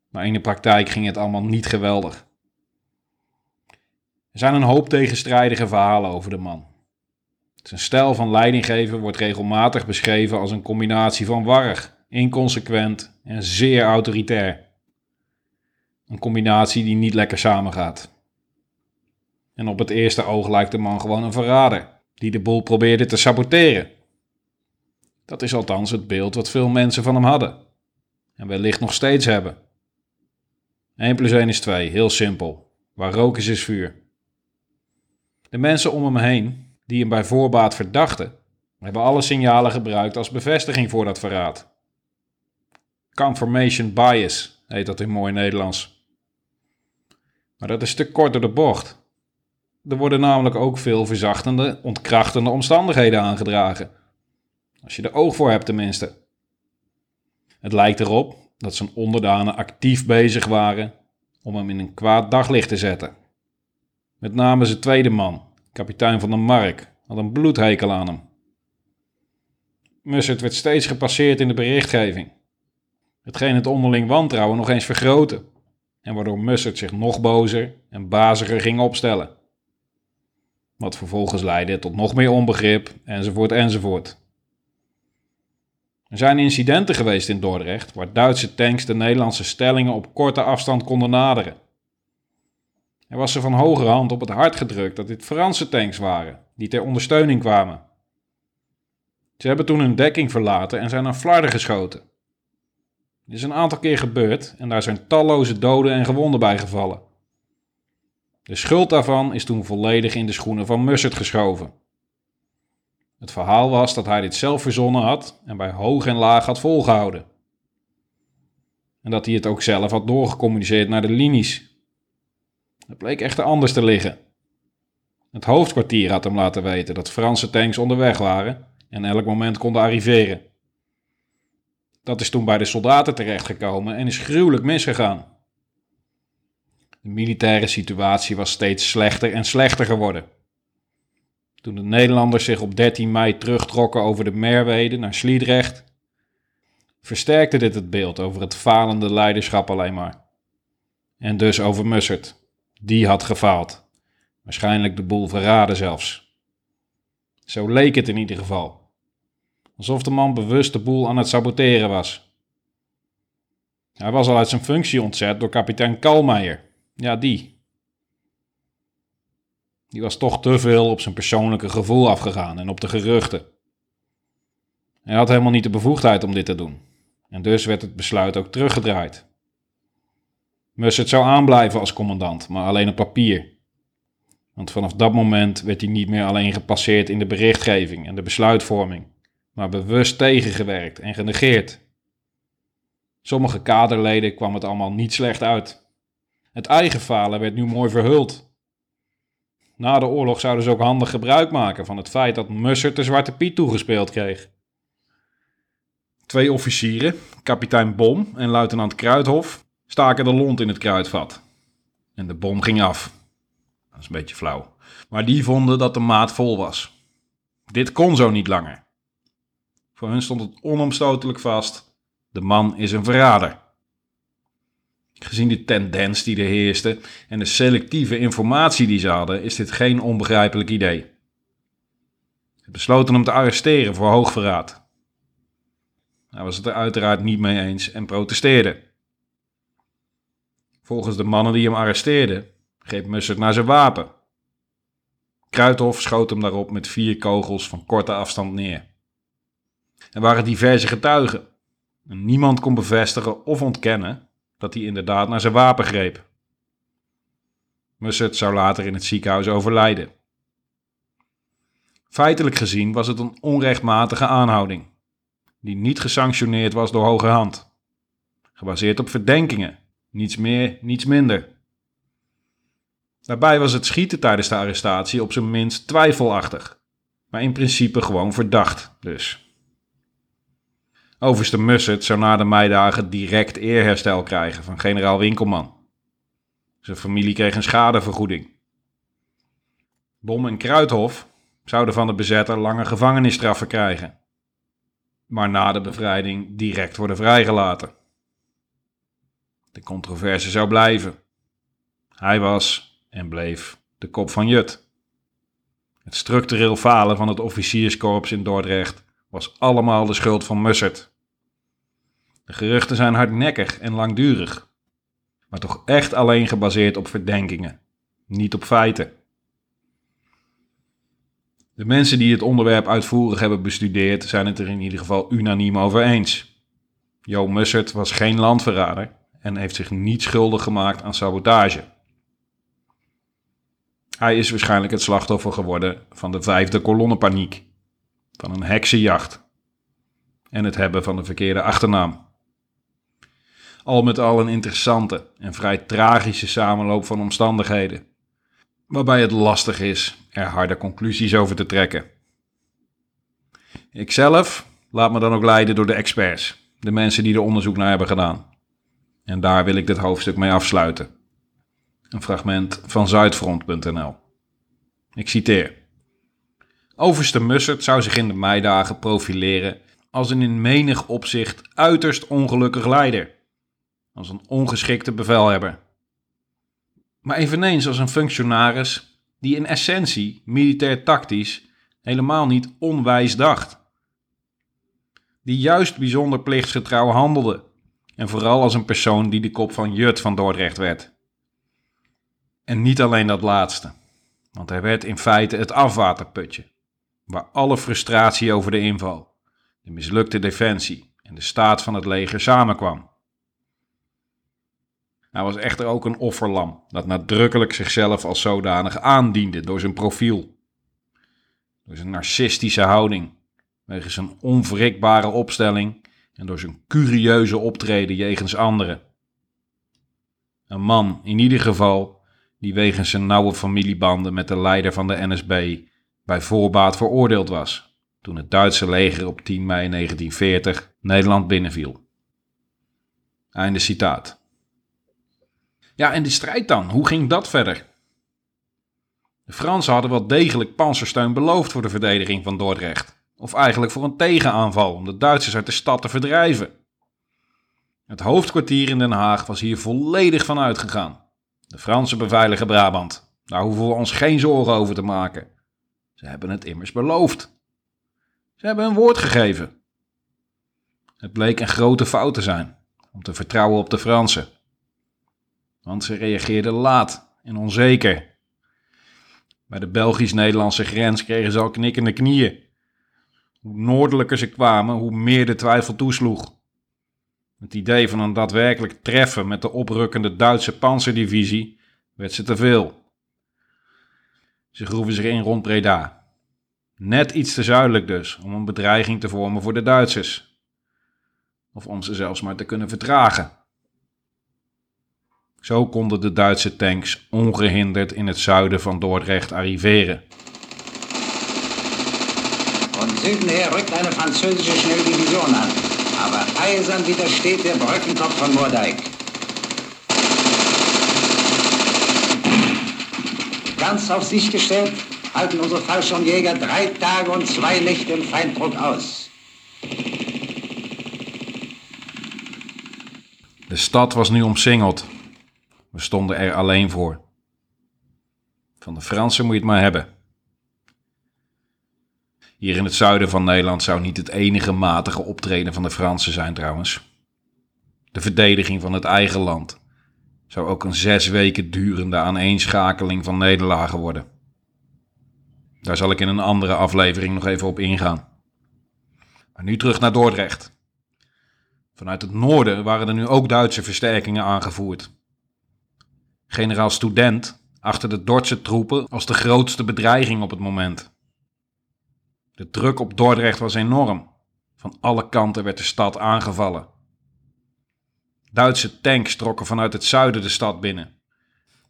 Maar in de praktijk ging het allemaal niet geweldig. Er zijn een hoop tegenstrijdige verhalen over de man. Zijn stijl van leidinggeven wordt regelmatig beschreven als een combinatie van warrig, inconsequent en zeer autoritair. Een combinatie die niet lekker samengaat. En op het eerste oog lijkt de man gewoon een verrader, die de boel probeerde te saboteren. Dat is althans het beeld wat veel mensen van hem hadden. En wellicht nog steeds hebben. 1 plus 1 is 2, heel simpel. Waar rook is, is vuur. De mensen om hem heen, die hem bij voorbaat verdachten, hebben alle signalen gebruikt als bevestiging voor dat verraad. Confirmation bias heet dat in mooi Nederlands. Maar dat is te kort door de bocht. Er worden namelijk ook veel verzachtende, ontkrachtende omstandigheden aangedragen. Als je er oog voor hebt tenminste. Het lijkt erop dat zijn onderdanen actief bezig waren om hem in een kwaad daglicht te zetten. Met name zijn tweede man, kapitein van de Mark, had een bloedhekel aan hem. Mussert werd steeds gepasseerd in de berichtgeving. Hetgeen het onderling wantrouwen nog eens vergrootte. En waardoor Mussert zich nog bozer en baziger ging opstellen. Wat vervolgens leidde tot nog meer onbegrip, enzovoort, enzovoort. Er zijn incidenten geweest in Dordrecht waar Duitse tanks de Nederlandse stellingen op korte afstand konden naderen. Er was ze van hogere hand op het hart gedrukt dat dit Franse tanks waren, die ter ondersteuning kwamen. Ze hebben toen hun dekking verlaten en zijn naar Flarden geschoten. Dit is een aantal keer gebeurd en daar zijn talloze doden en gewonden bij gevallen. De schuld daarvan is toen volledig in de schoenen van Mussert geschoven. Het verhaal was dat hij dit zelf verzonnen had en bij hoog en laag had volgehouden. En dat hij het ook zelf had doorgecommuniceerd naar de linies. Het bleek echter anders te liggen. Het hoofdkwartier had hem laten weten dat Franse tanks onderweg waren en elk moment konden arriveren. Dat is toen bij de soldaten terechtgekomen en is gruwelijk misgegaan. De militaire situatie was steeds slechter en slechter geworden. Toen de Nederlanders zich op 13 mei terugtrokken over de Merwede naar Sliedrecht, versterkte dit het beeld over het falende leiderschap alleen maar. En dus over Mussert. Die had gefaald. Waarschijnlijk de boel verraden zelfs. Zo leek het in ieder geval. Alsof de man bewust de boel aan het saboteren was. Hij was al uit zijn functie ontzet door kapitein Kalmeijer. Ja, die. Die was toch te veel op zijn persoonlijke gevoel afgegaan en op de geruchten. Hij had helemaal niet de bevoegdheid om dit te doen. En dus werd het besluit ook teruggedraaid. Mussert zou aanblijven als commandant, maar alleen op papier. Want vanaf dat moment werd hij niet meer alleen gepasseerd in de berichtgeving en de besluitvorming, maar bewust tegengewerkt en genegeerd. Sommige kaderleden kwam het allemaal niet slecht uit. Het eigen falen werd nu mooi verhuld. Na de oorlog zouden ze ook handig gebruik maken van het feit dat Mussert de Zwarte Piet toegespeeld kreeg. Twee officieren, kapitein Bom en luitenant Kruidhof, staken de lont in het kruidvat. En de bom ging af. Dat is een beetje flauw. Maar die vonden dat de maat vol was. Dit kon zo niet langer. Voor hun stond het onomstotelijk vast: de man is een verrader. Gezien de tendens die er heerste en de selectieve informatie die ze hadden, is dit geen onbegrijpelijk idee. Ze besloten hem te arresteren voor hoogverraad. Hij was het er uiteraard niet mee eens en protesteerde. Volgens de mannen die hem arresteerden, greep Mussert naar zijn wapen. Kruithof schoot hem daarop met vier kogels van korte afstand neer. Er waren diverse getuigen. En niemand kon bevestigen of ontkennen dat hij inderdaad naar zijn wapen greep. Mussert zou later in het ziekenhuis overlijden. Feitelijk gezien was het een onrechtmatige aanhouding, die niet gesanctioneerd was door hoge hand. Gebaseerd op verdenkingen, niets meer, niets minder. Daarbij was het schieten tijdens de arrestatie op zijn minst twijfelachtig, maar in principe gewoon verdacht dus. Overste Mussert zou na de meidagen direct eerherstel krijgen van generaal Winkelman. Zijn familie kreeg een schadevergoeding. Bom en Kruithof zouden van de bezetter lange gevangenisstraffen krijgen, maar na de bevrijding direct worden vrijgelaten. De controverse zou blijven. Hij was en bleef de kop van Jut. Het structureel falen van het officierskorps in Dordrecht was allemaal de schuld van Mussert. De geruchten zijn hardnekkig en langdurig, maar toch echt alleen gebaseerd op verdenkingen, niet op feiten. De mensen die het onderwerp uitvoerig hebben bestudeerd zijn het er in ieder geval unaniem over eens. Jo Mussert was geen landverrader en heeft zich niet schuldig gemaakt aan sabotage. Hij is waarschijnlijk het slachtoffer geworden van de vijfde kolonnenpaniek, van een heksenjacht en het hebben van de verkeerde achternaam. Al met al een interessante en vrij tragische samenloop van omstandigheden, waarbij het lastig is er harde conclusies over te trekken. Ikzelf laat me dan ook leiden door de experts, de mensen die er onderzoek naar hebben gedaan. En daar wil ik dit hoofdstuk mee afsluiten. Een fragment van Zuidfront.nl. Ik citeer. Overste Mussert zou zich in de meidagen profileren als een in menig opzicht uiterst ongelukkig leider. Als een ongeschikte bevelhebber. Maar eveneens als een functionaris die in essentie militair tactisch helemaal niet onwijs dacht. Die juist bijzonder plichtsgetrouw handelde en vooral als een persoon die de kop van Jut van Dordrecht werd. En niet alleen dat laatste, want hij werd in feite het afwaterputje, waar alle frustratie over de inval, de mislukte defensie en de staat van het leger samenkwam. Hij was echter ook een offerlam dat nadrukkelijk zichzelf als zodanig aandiende door zijn profiel, door zijn narcistische houding, wegens zijn onwrikbare opstelling en door zijn curieuze optreden jegens anderen. Een man, in ieder geval, die wegens zijn nauwe familiebanden met de leider van de NSB bij voorbaat veroordeeld was, toen het Duitse leger op 10 mei 1940 Nederland binnenviel. Einde citaat. Ja, en die strijd dan, hoe ging dat verder? De Fransen hadden wel degelijk panzersteun beloofd voor de verdediging van Dordrecht. Of eigenlijk voor een tegenaanval om de Duitsers uit de stad te verdrijven. Het hoofdkwartier in Den Haag was hier volledig van uitgegaan. De Fransen beveiligen Brabant. Daar hoeven we ons geen zorgen over te maken. Ze hebben het immers beloofd. Ze hebben een woord gegeven. Het bleek een grote fout te zijn om te vertrouwen op de Fransen. Want ze reageerden laat en onzeker. Bij de Belgisch-Nederlandse grens kregen ze al knikkende knieën. Hoe noordelijker ze kwamen, hoe meer de twijfel toesloeg. Het idee van een daadwerkelijk treffen met de oprukkende Duitse panzerdivisie werd ze te veel. Ze groeven zich in rond Breda. Net iets te zuidelijk dus, om een bedreiging te vormen voor de Duitsers. Of om ze zelfs maar te kunnen vertragen. Zo konden de Duitse tanks ongehinderd in het zuiden van Dordrecht arriveren.
Süden her rückt eine französische Schnelldivision an. Aber eisern widersteht der Brückenkopf von Moerdijk. Ganz auf sich gestellt halten unsere Fallschirmjäger drei Tage und zwei Nächte im Feinddruck aus.
De stad was nu omsingeld. We stonden er alleen voor. Van de Fransen moet je het maar hebben. Hier in het zuiden van Nederland zou niet het enige matige optreden van de Fransen zijn trouwens. De verdediging van het eigen land zou ook een zes weken durende aaneenschakeling van nederlagen worden. Daar zal ik in een andere aflevering nog even op ingaan. Maar nu terug naar Dordrecht. Vanuit het noorden waren er nu ook Duitse versterkingen aangevoerd. Generaal Student achter de Dordtse troepen als de grootste bedreiging op het moment. De druk op Dordrecht was enorm. Van alle kanten werd de stad aangevallen. Duitse tanks trokken vanuit het zuiden de stad binnen.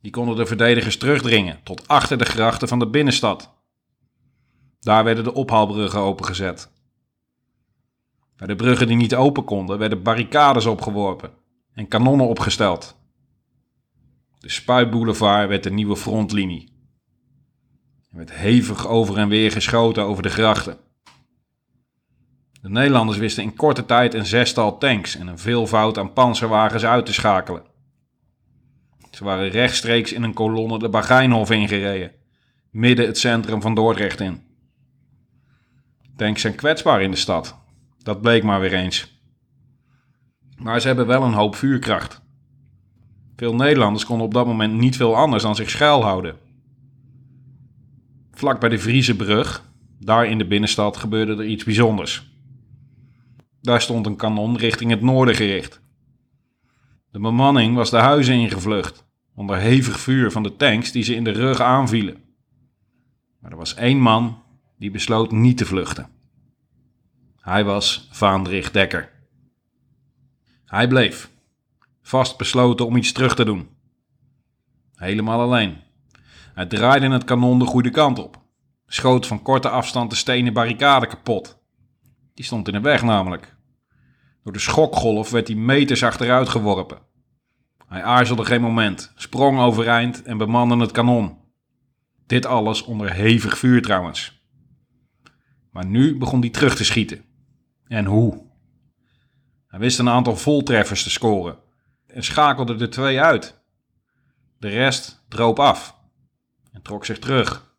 Die konden de verdedigers terugdringen tot achter de grachten van de binnenstad. Daar werden de ophaalbruggen opengezet. Bij de bruggen die niet open konden, werden barricades opgeworpen en kanonnen opgesteld. De Spuitboulevard werd de nieuwe frontlinie. Er werd hevig over en weer geschoten over de grachten. De Nederlanders wisten in korte tijd een zestal tanks en een veelvoud aan panzerwagens uit te schakelen. Ze waren rechtstreeks in een kolonne de Bagijnhof ingereden, midden het centrum van Dordrecht in. Tanks zijn kwetsbaar in de stad, dat bleek maar weer eens. Maar ze hebben wel een hoop vuurkracht. Veel Nederlanders konden op dat moment niet veel anders dan zich schuilhouden. Vlak bij de Vriezenbrug, daar in de binnenstad, gebeurde er iets bijzonders. Daar stond een kanon richting het noorden gericht. De bemanning was de huizen ingevlucht, onder hevig vuur van de tanks die ze in de rug aanvielen. Maar er was één man die besloot niet te vluchten. Hij was Vaandrig Dekker. Hij bleef, vast besloten om iets terug te doen. Helemaal alleen. Hij draaide het kanon de goede kant op, schoot van korte afstand de stenen barricade kapot. Die stond in de weg namelijk. Door de schokgolf werd hij meters achteruit geworpen. Hij aarzelde geen moment, sprong overeind en bemande het kanon. Dit alles onder hevig vuur trouwens. Maar nu begon hij terug te schieten. En hoe? Hij wist een aantal voltreffers te scoren en schakelde er twee uit. De rest droop af en trok zich terug.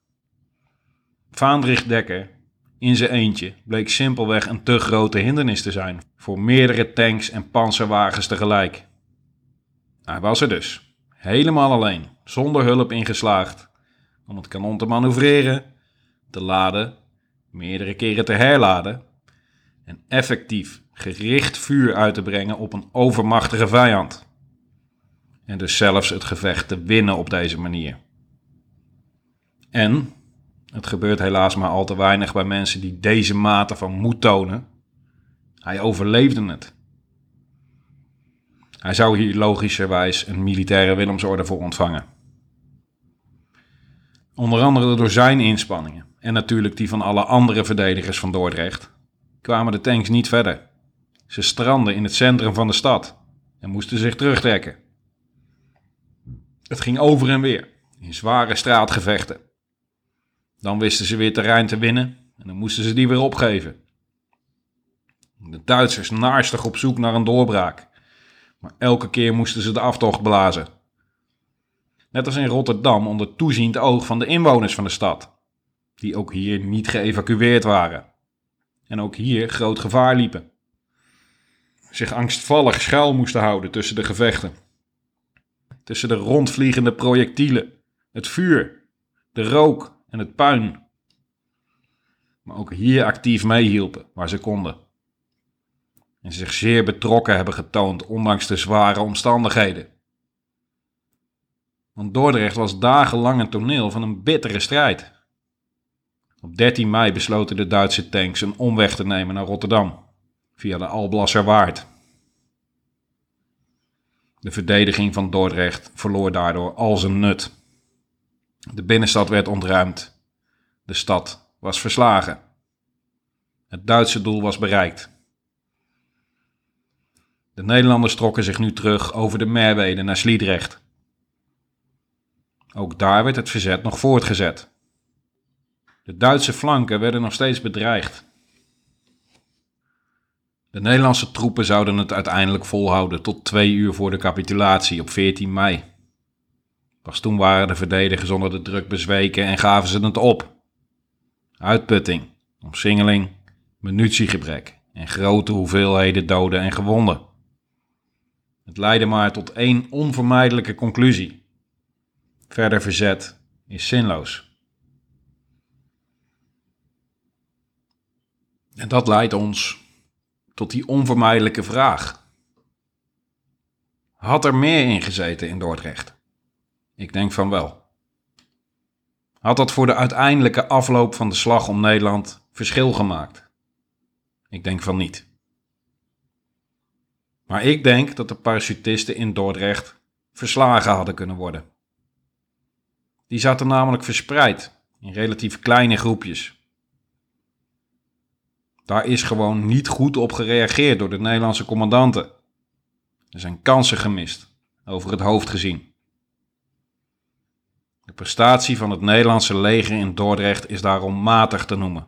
Vaandrig Dekker in zijn eentje bleek simpelweg een te grote hindernis te zijn voor meerdere tanks en panzerwagens tegelijk. Hij was er dus, helemaal alleen, zonder hulp ingeslaagd, om het kanon te manoeuvreren, te laden, meerdere keren te herladen en effectief gericht vuur uit te brengen op een overmachtige vijand. En dus zelfs het gevecht te winnen op deze manier. En het gebeurt helaas maar al te weinig bij mensen die deze mate van moed tonen. Hij overleefde het. Hij zou hier logischerwijs een militaire Willemsorde voor ontvangen. Onder andere door zijn inspanningen en natuurlijk die van alle andere verdedigers van Dordrecht kwamen de tanks niet verder. Ze strandden in het centrum van de stad en moesten zich terugtrekken. Het ging over en weer in zware straatgevechten. Dan wisten ze weer terrein te winnen en dan moesten ze die weer opgeven. De Duitsers naarstig op zoek naar een doorbraak, maar elke keer moesten ze de aftocht blazen. Net als in Rotterdam onder toeziend oog van de inwoners van de stad, die ook hier niet geëvacueerd waren en ook hier groot gevaar liepen. Zich angstvallig schuil moesten houden tussen de gevechten. Tussen de rondvliegende projectielen, het vuur, de rook en het puin. Maar ook hier actief meehielpen waar ze konden. En zich zeer betrokken hebben getoond, ondanks de zware omstandigheden. Want Dordrecht was dagenlang een toneel van een bittere strijd. Op 13 mei besloten de Duitse tanks een omweg te nemen naar Rotterdam, via de Alblasserwaard. De verdediging van Dordrecht verloor daardoor al zijn nut. De binnenstad werd ontruimd. De stad was verslagen. Het Duitse doel was bereikt. De Nederlanders trokken zich nu terug over de Merwede naar Sliedrecht. Ook daar werd het verzet nog voortgezet. De Duitse flanken werden nog steeds bedreigd. De Nederlandse troepen zouden het uiteindelijk volhouden tot twee uur voor de capitulatie op 14 mei. Pas toen waren de verdedigers onder de druk bezweken en gaven ze het op. Uitputting, omsingeling, munitiegebrek en grote hoeveelheden doden en gewonden. Het leidde maar tot één onvermijdelijke conclusie. Verder verzet is zinloos. En dat leidt ons tot die onvermijdelijke vraag. Had er meer in gezeten in Dordrecht? Ik denk van wel. Had dat voor de uiteindelijke afloop van de slag om Nederland verschil gemaakt? Ik denk van niet. Maar ik denk dat de parachutisten in Dordrecht verslagen hadden kunnen worden. Die zaten namelijk verspreid in relatief kleine groepjes. Daar is gewoon niet goed op gereageerd door de Nederlandse commandanten. Er zijn kansen gemist, over het hoofd gezien. De prestatie van het Nederlandse leger in Dordrecht is daarom matig te noemen.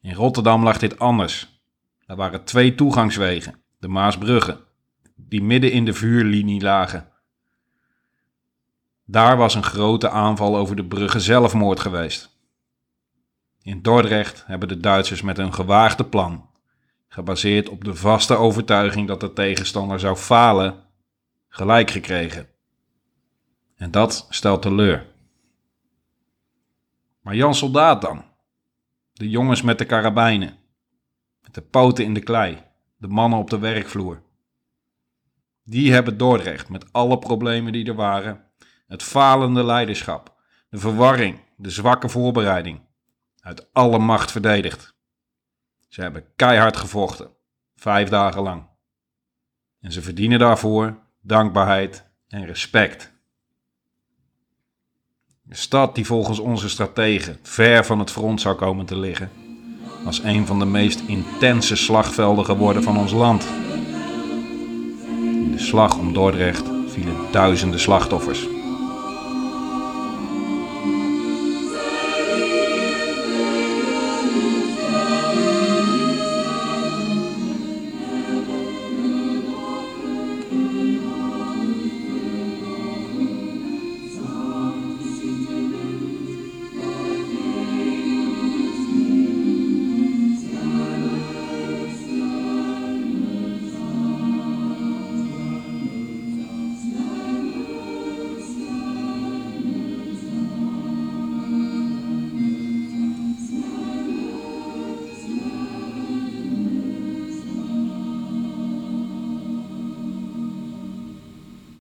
In Rotterdam lag dit anders. Er waren twee toegangswegen, de Maasbruggen, die midden in de vuurlinie lagen. Daar was een grote aanval over de bruggen zelfmoord geweest. In Dordrecht hebben de Duitsers met een gewaagde plan, gebaseerd op de vaste overtuiging dat de tegenstander zou falen, gelijk gekregen. En dat stelt teleur. Maar Jan Soldaat dan? De jongens met de karabijnen, met de poten in de klei, de mannen op de werkvloer. Die hebben Dordrecht met alle problemen die er waren, het falende leiderschap, de verwarring, de zwakke voorbereiding, uit alle macht verdedigd. Ze hebben keihard gevochten, vijf dagen lang. En ze verdienen daarvoor dankbaarheid en respect. De stad die volgens onze strategen ver van het front zou komen te liggen, was een van de meest intense slagvelden geworden van ons land. In de slag om Dordrecht vielen duizenden slachtoffers.